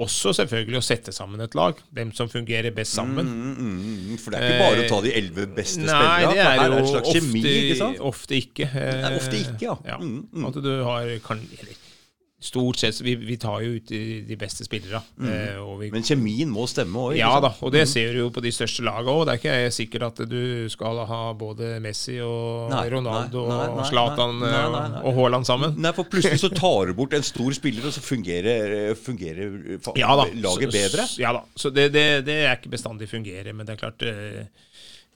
også selvfølgelig å sette sammen et lag. Hvem som fungerer best sammen. Mm, mm, mm, for det er ikke bare å ta de elleve beste spillerne. det er jo det en slags ofte, kjemi, ikke sant? ofte ikke. Eh, er ofte ikke, ja. ja. Mm, mm. At du har kan, eller, Stort sett vi, vi tar jo ut de, de beste spillerne. eh, vi, Mm. Men kjemien må stemme òg. ja da, og det ser du jo på de største lagene òg. Det er ikke sikkert at du skal ha både Messi og Nei, Ronaldo nei, nei, og Zlatan eh, og Haaland sammen. Nei, for plutselig så tar du bort en stor spiller, og så fungerer, fungerer Ja laget bedre. Så, Ja da. Så det, det, det er ikke bestandig fungerer, men det er klart eh, eh,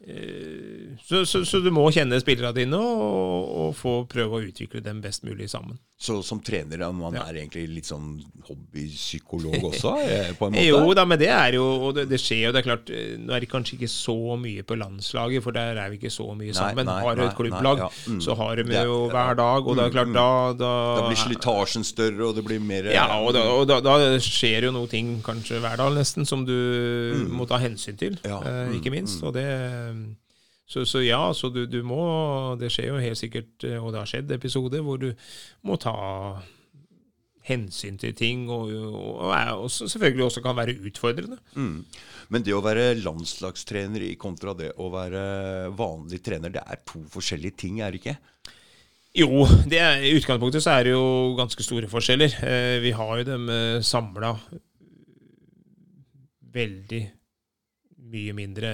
så, så, så du må kjenne spillerne dine og, og få prøve å utvikle dem best mulig sammen. Så som trener man Ja. er egentlig litt sånn hobbypsykolog også, eh, på en måte? Jo da, men det er jo Og det, det skjer jo, det er klart eh, Nå er det kanskje ikke så mye på landslaget, for der er vi ikke så mye sammen. nei, har du et klubblag, nei, ja, mm. så har de jo hver dag, og det er klart da Da, Da blir slitasjen større, og det blir mer ja, og, da, og da, da skjer jo noe ting kanskje hver dag nesten som du må ta hensyn til, Ja, eh, ikke mm, minst. Og det så, så ja, så du, du må Det skjer jo helt sikkert, eh, og det har skjedd episoder hvor du må ta hensyn til ting, og, og, og selvfølgelig også kan være utfordrende. Mm. Men det å være landslagstrener i kontra det å være vanlig trener, det er to forskjellige ting, er det ikke? Jo, det i utgangspunktet så er det jo ganske store forskjeller. Eh, vi har jo dem eh, samla veldig mye mindre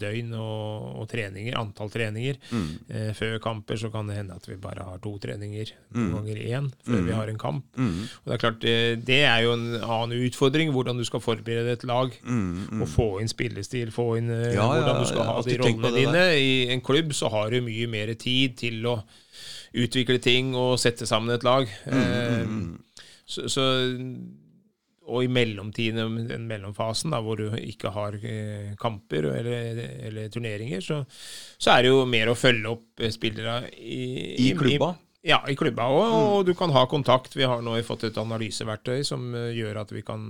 døgn og, og treninger, antall treninger. Mm. Eh, før kamper så kan det hende at vi bare har to treninger, to Mm. ganger én, før vi har en kamp. Mm. Og Det er klart, det, er jo en annen utfordring, hvordan du skal forberede et lag. Mm, mm. Og få inn spillestil, få inn eh, Ja, ja, hvordan du skal ja, ha de rollene dine. I en klubb så har du mye mer tid til å utvikle ting og sette sammen et lag. Mm, Eh, så, så, og i mellomtiden, den mellomfasen, da, hvor du ikke har eh, kamper eller, eller turneringer, så, så er det jo mer å følge opp eh, spillere i, I klubba? Ja, i klubba òg, og du kan ha kontakt. Vi har nå fått et analyseverktøy som eh, gjør at vi kan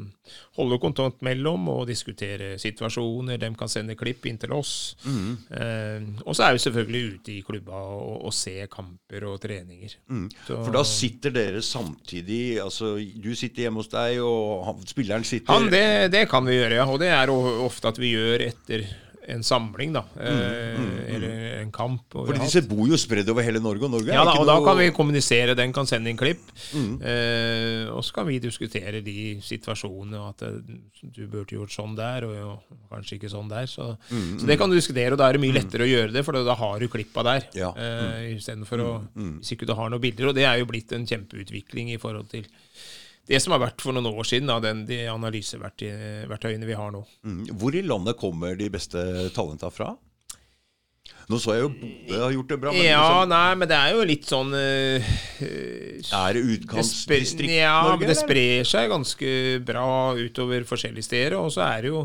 holde kontakt mellom og diskutere situasjoner. De kan sende klipp inn til oss. Mm. Eh, og så er vi selvfølgelig ute i klubba og, og ser kamper og treninger. Mm. For da sitter dere samtidig altså Du sitter hjemme hos deg, og spilleren sitter Han, det, det kan vi gjøre, ja. Og det er ofte at vi gjør etter en samling, da. Eh, Eller en kamp. og Fordi disse bor jo spredd over hele Norge, og Norge Ja da, og da kan vi kommunisere. Den kan sende inn klipp. Mm. Eh, og så kan vi diskutere de situasjonene. At eh, du burde gjort sånn der, og jo, kanskje ikke sånn der. Så, Mm, så det kan du diskutere, og da er det mye lettere å gjøre det, for da har du klippa der. Ja. Mm. Eh, Istedenfor å Hvis ikke du har noen bilder. Og det er jo blitt en kjempeutvikling i forhold til det som har vært for noen år siden, da, den, de analyseverktøyene vi har nå. Mm. Hvor i landet kommer de beste talenta fra? Nå så jeg jo Bodø har gjort det bra, men Ja, liksom, nei, men det er jo litt sånn eh, er det spre- ja, Norge? men det sprer seg ganske bra utover forskjellige steder. Og så er det jo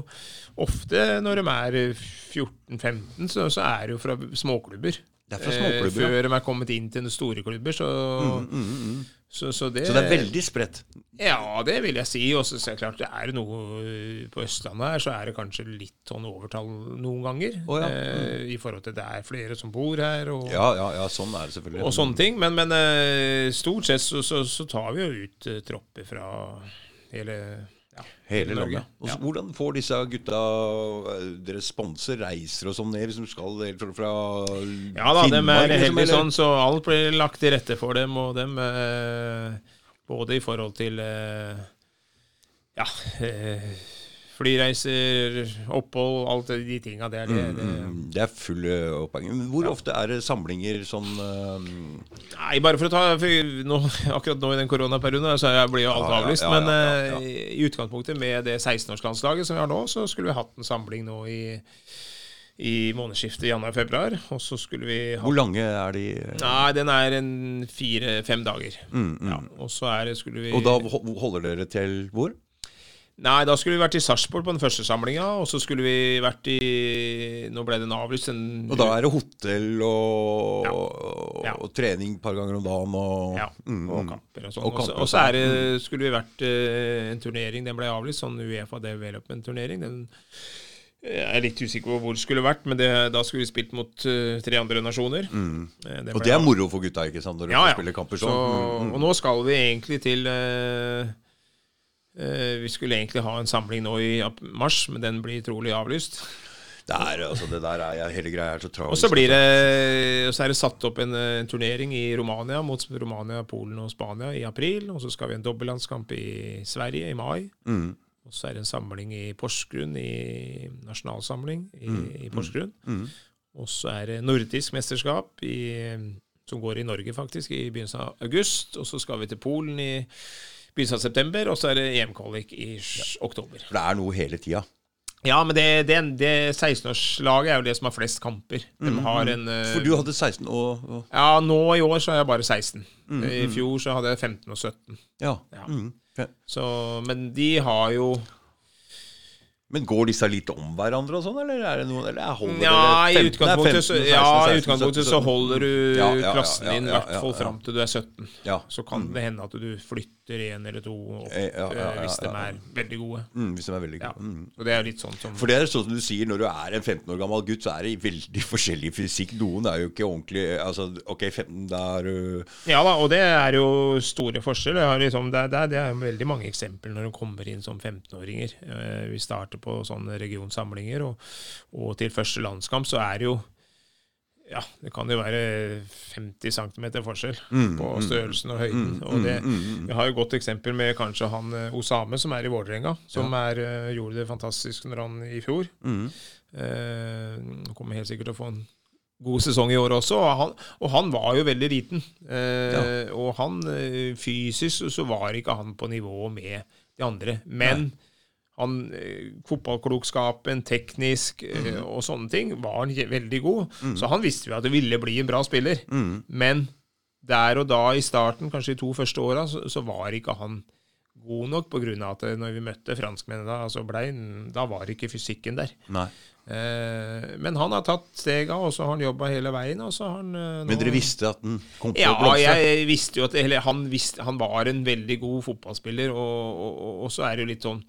ofte, når de er 14-15, så, så er det jo fra småklubber. Eh. Før de er kommet inn til store klubber. Så, Mm, mm, mm. så, så, det, Så det er veldig spredt. Ja, det vil jeg si. Og så er det klart, det er noe eh, på Østlandet her, så er det kanskje litt sånn overtall noen ganger. Oh, ja. eh, I forhold til det er flere som bor her. og Ja, ja, ja, sånn er det selvfølgelig. og sånne ting. Men, men eh, stort sett så, så, så tar vi jo ut eh, tropper fra hele ja, Hele landet. Og så Hvordan får disse gutta eh, Dere sponser reiser og sånn ned hvis de skal helt fra, fra Ja da, dem er liksom, heldige sånn, så alt blir lagt til rette for dem. Og dem eh, både i forhold til eh, ja, eh, flyreiser, opphold, alt de tinga der. Det, det, Mm, Det er full oppheng. Hvor ja. ofte er det samlinger sånn uh... Nei, bare for å ta for nå, Akkurat nå i den koronaperioden så blir jo alt Ja, avlyst. ja, men eh, i utgangspunktet med det 16-årslandslaget som vi har nå, så skulle vi hatt en samling nå i, i månedsskiftet januar-februar. Og så skulle vi ha Hvor lange er de? Nei, den er en fire-fem dager. Mm, mm. Ja, og så er skulle vi Og da holder dere til hvor? Nei, da skulle vi vært i Sarpsborg på den første samlinga, og så skulle vi vært i Nå ble den avlyst. En, Og da er det hotell og, Ja. og, Ja. og trening et par ganger om dagen og Ja, mm, og mm. kamper og sånn. Og Og så- Og så er det, skulle vi vært uh, en turnering, den ble avlyst, sånn Uefa Development-turnering. Den jeg er litt usikker på hvor det skulle vært, men det, da skulle vi spilt mot uh, tre andre nasjoner. Mm. Det Og det er moro for gutta, ikke sant? Når Ja, ja. kamper Så, sånn. Mm, mm. og nå skal vi egentlig til eh, Eh, vi skulle egentlig ha en samling nå i mars, men den blir trolig avlyst. Det, er, altså, det der er hele greia er så tragisk. Og så blir det, så er det satt opp en, en, turnering i Romania mot Romania, Polen og Spania i april. Og så skal vi ha en dobbeltlandskamp i Sverige i mai. Mm. Og så er det en samling i Porsgrunn, i nasjonalsamling i, i Porsgrunn. Mm. Og så er det nordisk mesterskap i, som går i Norge, faktisk, i begynnelsen av august. Og så skal vi til Polen i begynnelsen av september, og så er det EM-kvalik i oktober. For det er noe hele tida. Ja, men det, det, det 16-årslaget er jo det som har flest kamper. De har en eh, For du hadde 16 og, og Ja, nå i år så er jeg bare 16. I fjor så hadde jeg 15 og 17. Ja. Ja. Mm. Så, men de har jo Men går disse litt om hverandre og sånn, eller er det noen eller holder Ja, i 15, utgangspunktet, 15, så, 16, ja, i 16, utgangspunktet 17, så holder du Ja, ja, klassen din i hvert fall fram til du er 17. Ja. Så kan det hende at du flytter en eller to opp Eh, eh, hvis de er veldig gode. Mm, hvis de er veldig gode. Mm. Og det er litt sånn som For det er sånn som du sier, når du er en 15 år gammel gutt, så er det veldig forskjellig fysikk. Noen er jo ikke ordentlig Altså, OK, 15, da er du Ja da, og det er jo store forskjeller. Liksom, det, det, det er veldig mange eksempler når de kommer inn som 15-åringer. Eh, Vi starter på sånne regionsamlinger, og, og til første landskamp så er det jo ja, det kan jo være 50 cm forskjell på størrelsen og høyden. og det, Vi har jo et godt eksempel med kanskje han eh, Osame, som er i Vålerenga. Som er, eh, gjorde det fantastisk når han i fjor. Eh, kommer helt sikkert til å få en god sesong i år også. Og han, og han var jo veldig liten. Eh, Og han eh, fysisk så var ikke han på nivå med de andre. Men han, eh, fotballklokskapen, teknisk eh, og sånne ting, var han veldig god. Så han visste jo at det ville bli en bra spiller. Men der og da i starten, kanskje de to første åra, så, så var ikke han god nok på grunn av at eh, når vi møtte franskmennene da, altså ble, da var ikke fysikken der. Nei. Men han har tatt stega, og så har han jobba hele veien. Og så har han Men dere visste at han kom til ja, å blomstre? jeg visste jo at eller, han, visste, han var en veldig god fotballspiller, og, og, og, og så er det jo litt sånn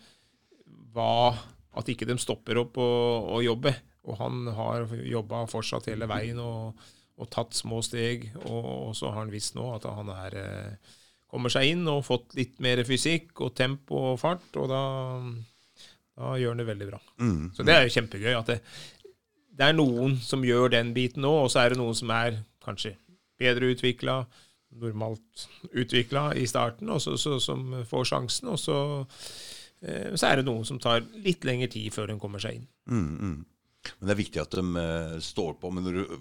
hva, At ikke de stopper opp og, og jobber. Og han har jobba fortsatt hele veien og, og tatt små steg, og, så har han visst nå at han er eh, kommer seg inn og fått litt mer fysikk og tempo og fart, og da, da gjør han det veldig bra. Mm. Så det er jo kjempegøy at det, det er noen som gjør den biten nå, og så er det noen som er kanskje bedre utvikla, normalt utvikla i starten, og så, så, som får sjansen. Og så, så er det noen som tar litt lengre tid før hun kommer seg inn. Mm, mm. Men det er viktig at de eh, står på. Men når du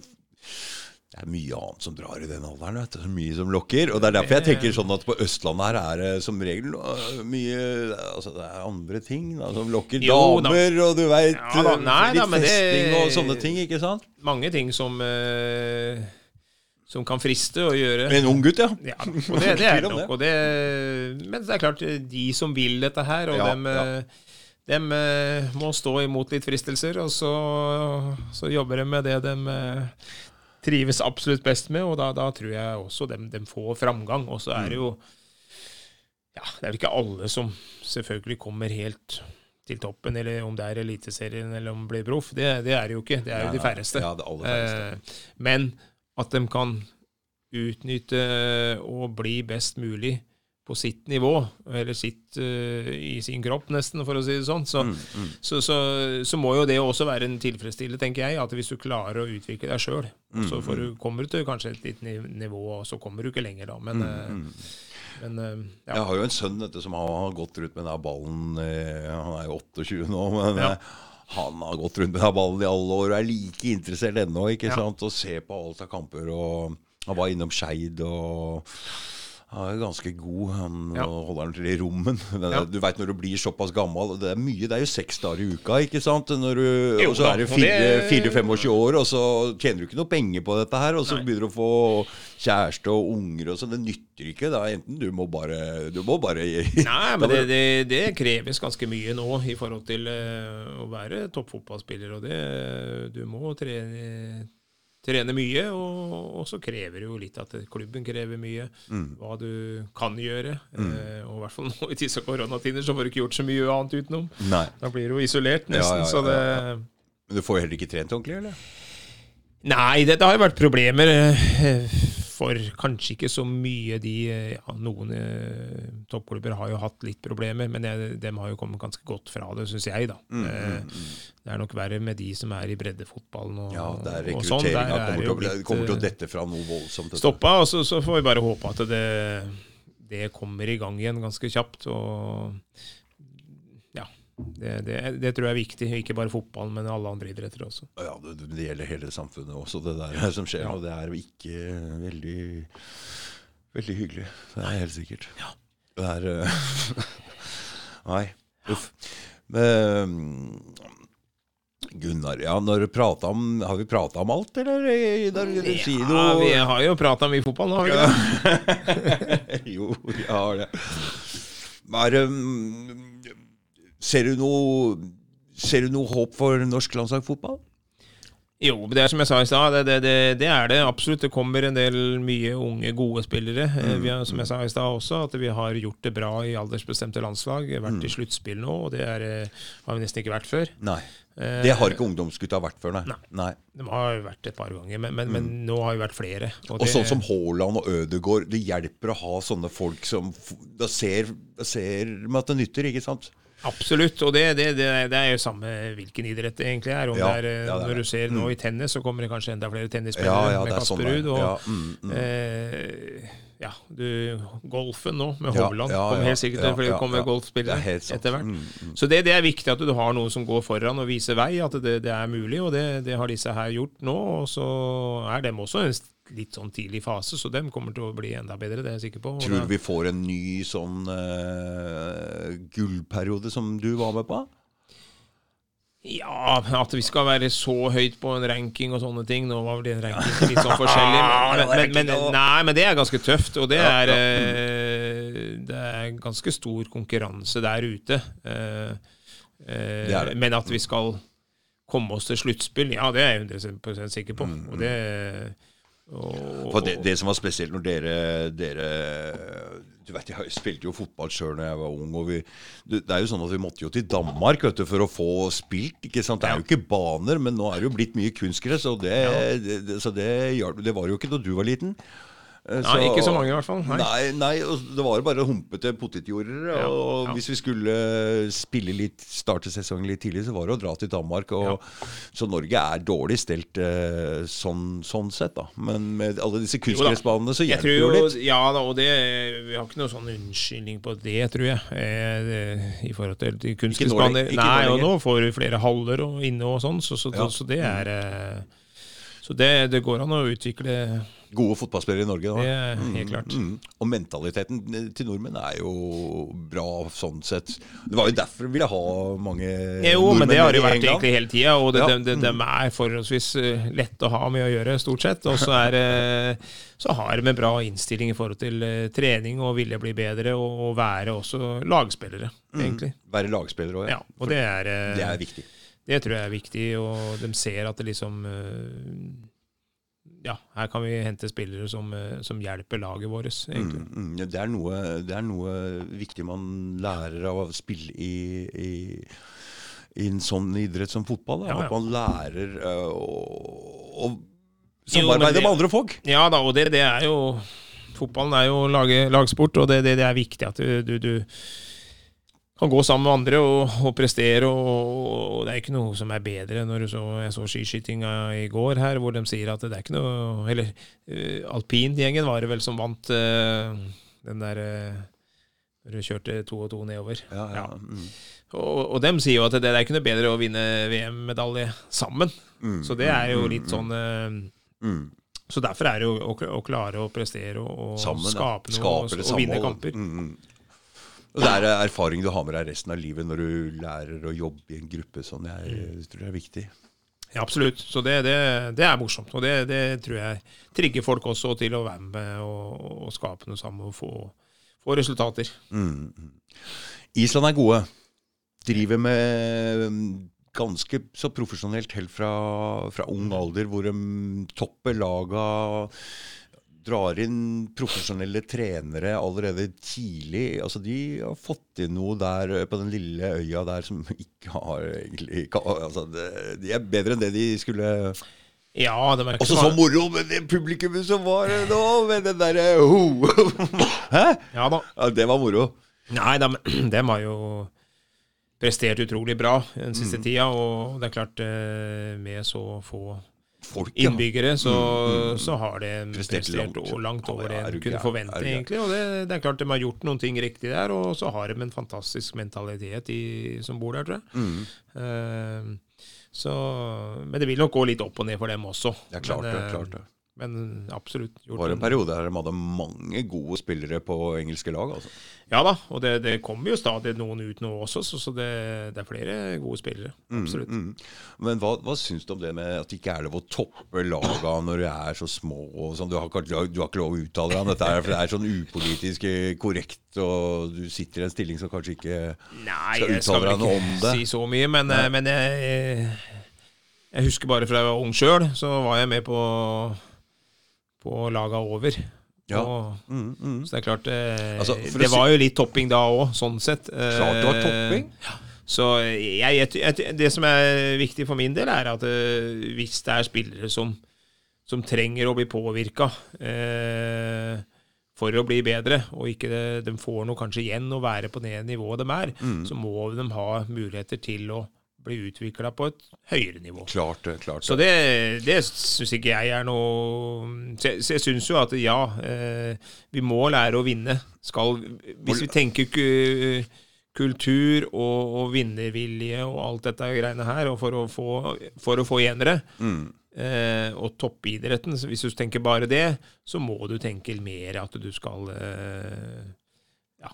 det er mye annet som drar i den alderen. Vet du. Så mye som lokker. Og Det er derfor jeg tenker sånn at på Østlandet her er det som regel øh, mye Altså det er andre ting da, som lokker. Jo da. Damer og du veit Ja da, litt da, festing og sånne ting, ikke sant? Mange ting som, eh, som kan friste å gjøre. En ung gutt, ja. Ja, og det, det er nok. Og det, men det er klart, de som vil dette her, og Ja, dem, ja. eh, dem eh, må stå imot litt fristelser, og så, så jobber de med det de eh, trives absolutt best med, og da, da tror jeg også dem, dem får framgang. Og så er det jo Ja, det er vel ikke alle som selvfølgelig kommer helt til toppen, eller om det er Eliteserien eller om det blir proff. Det, det er det jo ikke. Det er jo de færreste. Ja, det aller færreste. Eh, men at de kan utnytte og bli best mulig på sitt nivå, eller sitt uh, i sin kropp, nesten, for å si det sånn, så, Mm, mm. så, så, så må jo det også være en tilfredsstillende, tenker jeg, at hvis du klarer å utvikle deg sjøl, Mm, så får du, kommer du til kanskje et lite nivå, og så kommer du ikke lenger da. Men, Mm, eh, men eh, ja. Jeg har jo en sønn dette, som har, gått rundt med den ballen Han er jo 28 nå, men Ja. Han har gått rundt med den ballen i alle år og er like interessert ennå. ikke sant? Og ser på alt av kamper. og Han var innom Skeid og han er ganske god. Han Ja. holder den til i rommen. Men Ja. Du veit når du blir såpass gammel Det er mye, det er jo seks dager i uka, ikke sant? Når du, Jo og så er det og det- 4-25 år, og så tjener du ikke noe penger på dette her. Og så Nei. begynner du å få kjæreste og unger og sånn. Det nytter ikke. da Enten du må bare Du må bare Nei, men det, det, det kreves ganske mye nå i forhold til eh, å være toppfotballspiller. Og det Du må trene, trene mye, og, og så krever det jo litt at klubben krever mye. Mm. Hva du kan gjøre. Eh, og i hvert fall nå i disse koronatider så får du ikke gjort så mye annet utenom. Nei. Da blir du jo isolert, Ja, nesten. ja, Så det Men du får jo heller ikke trent ordentlig, eller? Nei, det, det har jo vært problemer. Eh, for kanskje ikke så mye de ja, Noen eh, toppklubber har jo hatt litt problemer, men jeg, dem har jo kommet ganske godt fra det, syns jeg. da. Mm, Eh, mm, mm. Det er nok verre med de som er i breddefotballen og, Ja, der og sånn. Der er kommer, til å blitt, kommer til å eh, dette fra noe voldsomt. stoppa, og så, så får vi bare håpe at det, det kommer i gang igjen ganske kjapt. og det, det, det tror jeg er viktig. Ikke bare fotballen, men alle andre idretter også. Ja, det, det gjelder hele samfunnet også, det der som skjer. Ja. Og det er jo ikke veldig Veldig hyggelig. Det er helt sikkert. Det er eh, Nei. Uff. Men, Gunnar, ja, når du om, har vi prata om alt, eller? Der, si Ja, vi har jo prata mye fotball nå, har vi ikke det? jo, jeg har det. Bare mm, Ser du noe Ser du noe håp for norsk landslagsfotball? Jo, det er som jeg sa i stad, det, det, det, det er det absolutt. Det kommer en del mye unge, gode spillere. Eh, Mm, Vi har, som jeg sa i stad også, at vi har gjort det bra i aldersbestemte landslag. Vært Mm. i sluttspill nå, og det er, eh, har vi nesten ikke vært før. Nei. Eh, Det har ikke ungdomsgutta vært før, nei. Nei. nei. De har vært et par ganger, men, men, men nå har vi vært flere. Og det- sånn som Haaland og Ødegaard, det hjelper å ha sånne folk som da ser, ser med at det nytter, ikke sant? Absolutt, og det, det, det, det er jo samme hvilken idrett det egentlig er. Om Ja, er, eh, ja, Når du ser nå Mm. i tennis, så kommer det kanskje enda flere tennisspillere Ja, med sånn Kasper er. Ruud. Og Ja, mm, mm. eh, ja, du, golfen nå, med Hovland, kommer helt sikkert til ja, komme. Golfspillere er etter hvert. Mm, mm. Så det, det er viktig at du har noen som går foran og viser vei, at det, det er mulig. Og det, det har disse her gjort nå. Og så er dem også en litt sånn tidlig fase, så dem kommer til å bli enda bedre, det er jeg sikker på. Tror du vi får en ny sånn uh, gullperiode som du var med på? Ja, at vi skal være så høyt på en ranking og sånne ting. Nå var vel den ranking litt sånn forskjellig. Men, men, men, nei, men det er ganske tøft, og det er, eh, det er ganske stor konkurranse der ute. Uh, Det det. Men at vi skal komme oss til sluttspill, ja, det er jeg 100 sikker på. Mm, Og det, og, For det, det som var spesielt når dere, dere Du vet, Jeg spilte jo fotball sjøl da jeg var ung. og vi, det, er jo sånn at Vi måtte jo til Danmark vet du, for å få spilt. ikke sant? Det er jo ikke baner, men nå er det jo blitt mye kunstgress. og det, det, det, så det, det var jo ikke da du var liten. Eh, Nei, ikke så mange i hvert fall. Nei. Nei, nei det var bare humpete potetjorder. Ja, og ja. hvis vi skulle spille litt, starte sesongen litt tidlig, så var det å dra til Danmark. Og, Så Norge er dårlig stelt eh, sånn, sånn sett, da. Men med alle disse kunstgressbanene så hjelper det jo litt. ja da, og det, vi har ikke noen sånn unnskyldning på det, tror jeg. Eh, I forhold til kunstgressbaner. Nei, og nå får vi flere haller og inne og sånn, så, så, Ja. så det er eh, Så det, det går an å utvikle Gode fotballspillere i Norge. Da. det, er helt klart. Mm. Og mentaliteten til nordmenn er jo bra sånn sett. Det var jo derfor vi ville ha mange Jo, men det har det vært England. egentlig hele tida, og det, Ja. de, de, de er forholdsvis lette lett å ha med å gjøre, stort sett. Og så så har de en bra innstilling i forhold til eh, trening og ville bli bedre, og, være også lagspillere, egentlig. Være lagspillere òg, Ja, ja. og det er, eh, Mm. Det er viktig. Det tror jeg er viktig, og de ser at det liksom eh, Ja, her kan vi hente spillere som, eh, som hjelper laget vårt, egentlig. Mm, mm, det, er noe, det er noe viktig man lærer av å spille i, i, i en sånn idrett som fotball. Ja, ja. At man lærer øh, å, å samarbeide med andre folk. Ja da, og det, det er jo Fotballen er jo lage, lagsport, og det, det, det er viktig at du, du, du kan gå sammen med andre og, og prestere. Og, og det er ikke noe som er bedre. Når du så, jeg så skiskytinga i går her, hvor de sier at det er ikke noe Eller uh, alpingjengen var det vel som vant uh, den der uh, du kjørte to og to nedover. Ja, ja. Ja. Mm, Og, og dem sier jo at det, det er ikke noe bedre å vinne VM-medalje sammen. mm, Så det er jo mm, litt mm, sånn uh, mm. så derfor er det jo å, å klare å prestere og, og Sammen, skape noe og, vinne kamper. Mm. Og det er erfaring du har med deg resten av livet når du lærer å jobbe i en gruppe sånn. Jeg, jeg tror det er viktig. Ja, absolutt. Så det, det, det er morsomt. Og det, det tror jeg trigger folk også til å være med og, og skape noe sammen og få, få resultater. Mm. mm. Island er gode. Driver med mm, ganske så profesjonelt helt fra, fra ung alder, hvor de topper laga. Drar inn profesjonelle trenere allerede tidlig. Altså De har fått inn noe der eh, på den lille øya der som ikke har egentlig altså det, De er bedre enn det de skulle Ja, det var ikke Også så moro med det publikummet som var nå, med den derre ho. Hæ? Ja da. Ja, det var moro. Nei, de, dem har jo prestert utrolig bra den Mm. siste tida, og det er klart, eh, med så få Folk, ja. innbyggere, så, så har de Prestert langt. og langt over det en kunne forvente, er egentlig. Og det, det er klart de har gjort noen ting riktig der, og så har de en fantastisk mentalitet i, som bor der, tror jeg. Mm. Uh, så, men det vil nok gå litt opp og ned for dem også. Det er klart men, det. eh, klart det. Men absolutt. Det Gjort var en en- periode der de hadde mange gode spillere på engelske lag. altså. Ja da, og det, det kommer jo stadig noen ut nå også, så, så det, det er flere gode spillere. Absolutt. Mm. Men hva, hva syns du om det med at det ikke er lov å toppe laga når du er så små? og sånn? Du, har, ikke- du, har, ikke lov å uttale deg om dette, for det er sånn upolitisk eh, korrekt, og du sitter i en stilling som kanskje ikke Nei, Skal jeg skal uttale deg noe ikke om det? si så mye, men, men jeg, jeg, jeg husker bare fra jeg var ung sjøl, så var jeg med på, på laga over. Ja. Og, mm, mm. så det er klart eh, Altså, Det var jo litt topping da òg, sånn sett. Eh, Klart det var topping. Så jeg, jeg, jeg, det som er viktig for min del, er at eh, hvis det er spillere som, som trenger å bli påvirka eh, for å bli bedre, og ikke det, de får noe kanskje igjen å være på det nivået de er, Mm. så må de ha muligheter til å bli utvikla på et høyere nivå. Klart det. klart Så det. det, det syns ikke jeg er noe Så jeg, så jeg syns jo at ja, eh, vi må lære å vinne. Skal, hvis vi tenker ku, kultur og, og vinnervilje og alt dette greiene her, og for å få, for å få enere Mm. eh, og toppidretten, så hvis du tenker bare det, så må du tenke mer at du skal eh, ja,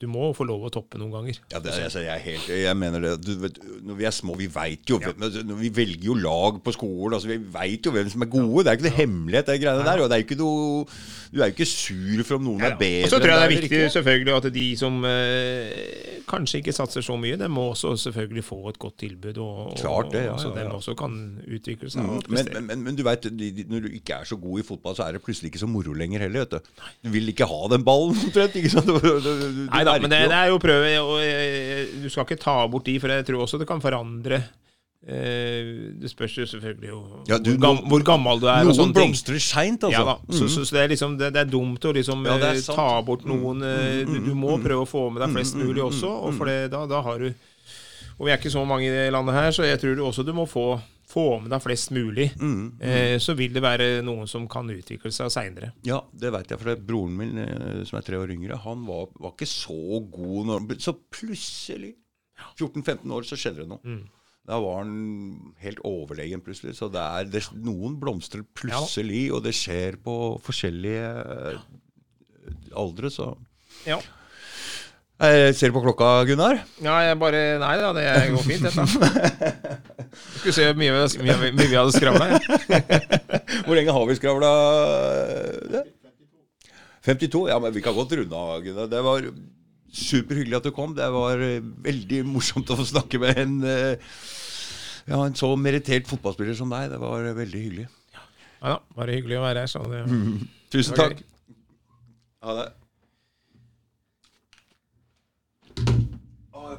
du må få lov å toppe noen ganger. Ja, det, er- altså, jeg, er helt, jeg mener det. Du, vet, når vi er små, vi veit jo hvem- altså, Vi velger jo lag på skolen. altså Vi veit jo hvem som er gode. Det er ikke noe hemmelighet, det greiene der. Og det er ikke noe Du er jo ikke sur for om noen er bedre Og så tror jeg det er viktig ikke. selvfølgelig at de som eh, kanskje ikke satser så mye, de må også selvfølgelig få et godt tilbud. Og, og, Klart det, ja, så ja, ja. de også kan utvikle seg. og Men, men, men, du de, de, når du ikke er så god i fotball, så er det plutselig ikke så moro lenger heller. vet Du Du vil ikke ha den ballen, omtrent. ikke sant? Du, Nei da, men det, det er jo prøve og, eh, Du skal ikke ta bort de, for jeg tror også det kan forandre. Eh, det spørs jo selvfølgelig jo Ja, du- hvor, gammel, hvor gammel du er. Noen blomstrer seint, altså. Ja da, så, så, så det er liksom det, det er dumt å liksom Ja, eh, ta bort noen mm. du, du må prøve å få med deg flest mulig også, og for det, da, da har du Og vi er ikke så mange i det landet her, så jeg tror du også du må få, få med deg flest mulig. Eh, så vil det være noen som kan utvikle seg seinere. Ja, det veit jeg. For det, broren min, eh, som er tre år yngre, han var, var ikke så god når Så plutselig, 14-15 år, så skjedde det noe. Mm. Da var han helt overlegen plutselig. Så det er, det, noen blomstrer plutselig, og det skjer på forskjellige ja. aldre, så Ja. Eh, Ser du på klokka, Gunnar? ja, jeg bare Nei da, det går fint, dette. Skulle se hvor mye, mye, mye vi hadde skravla. Hvor lenge har vi skravla? 52? Ja, men vi kan godt runde av, Gunnar. Det var superhyggelig at du kom. Det var eh, veldig morsomt å få snakke med en, eh, ja, en så merittert fotballspiller som deg. Det var eh, veldig hyggelig. Ja da, bare hyggelig å være her. Så det, Tusen takk. Ha det.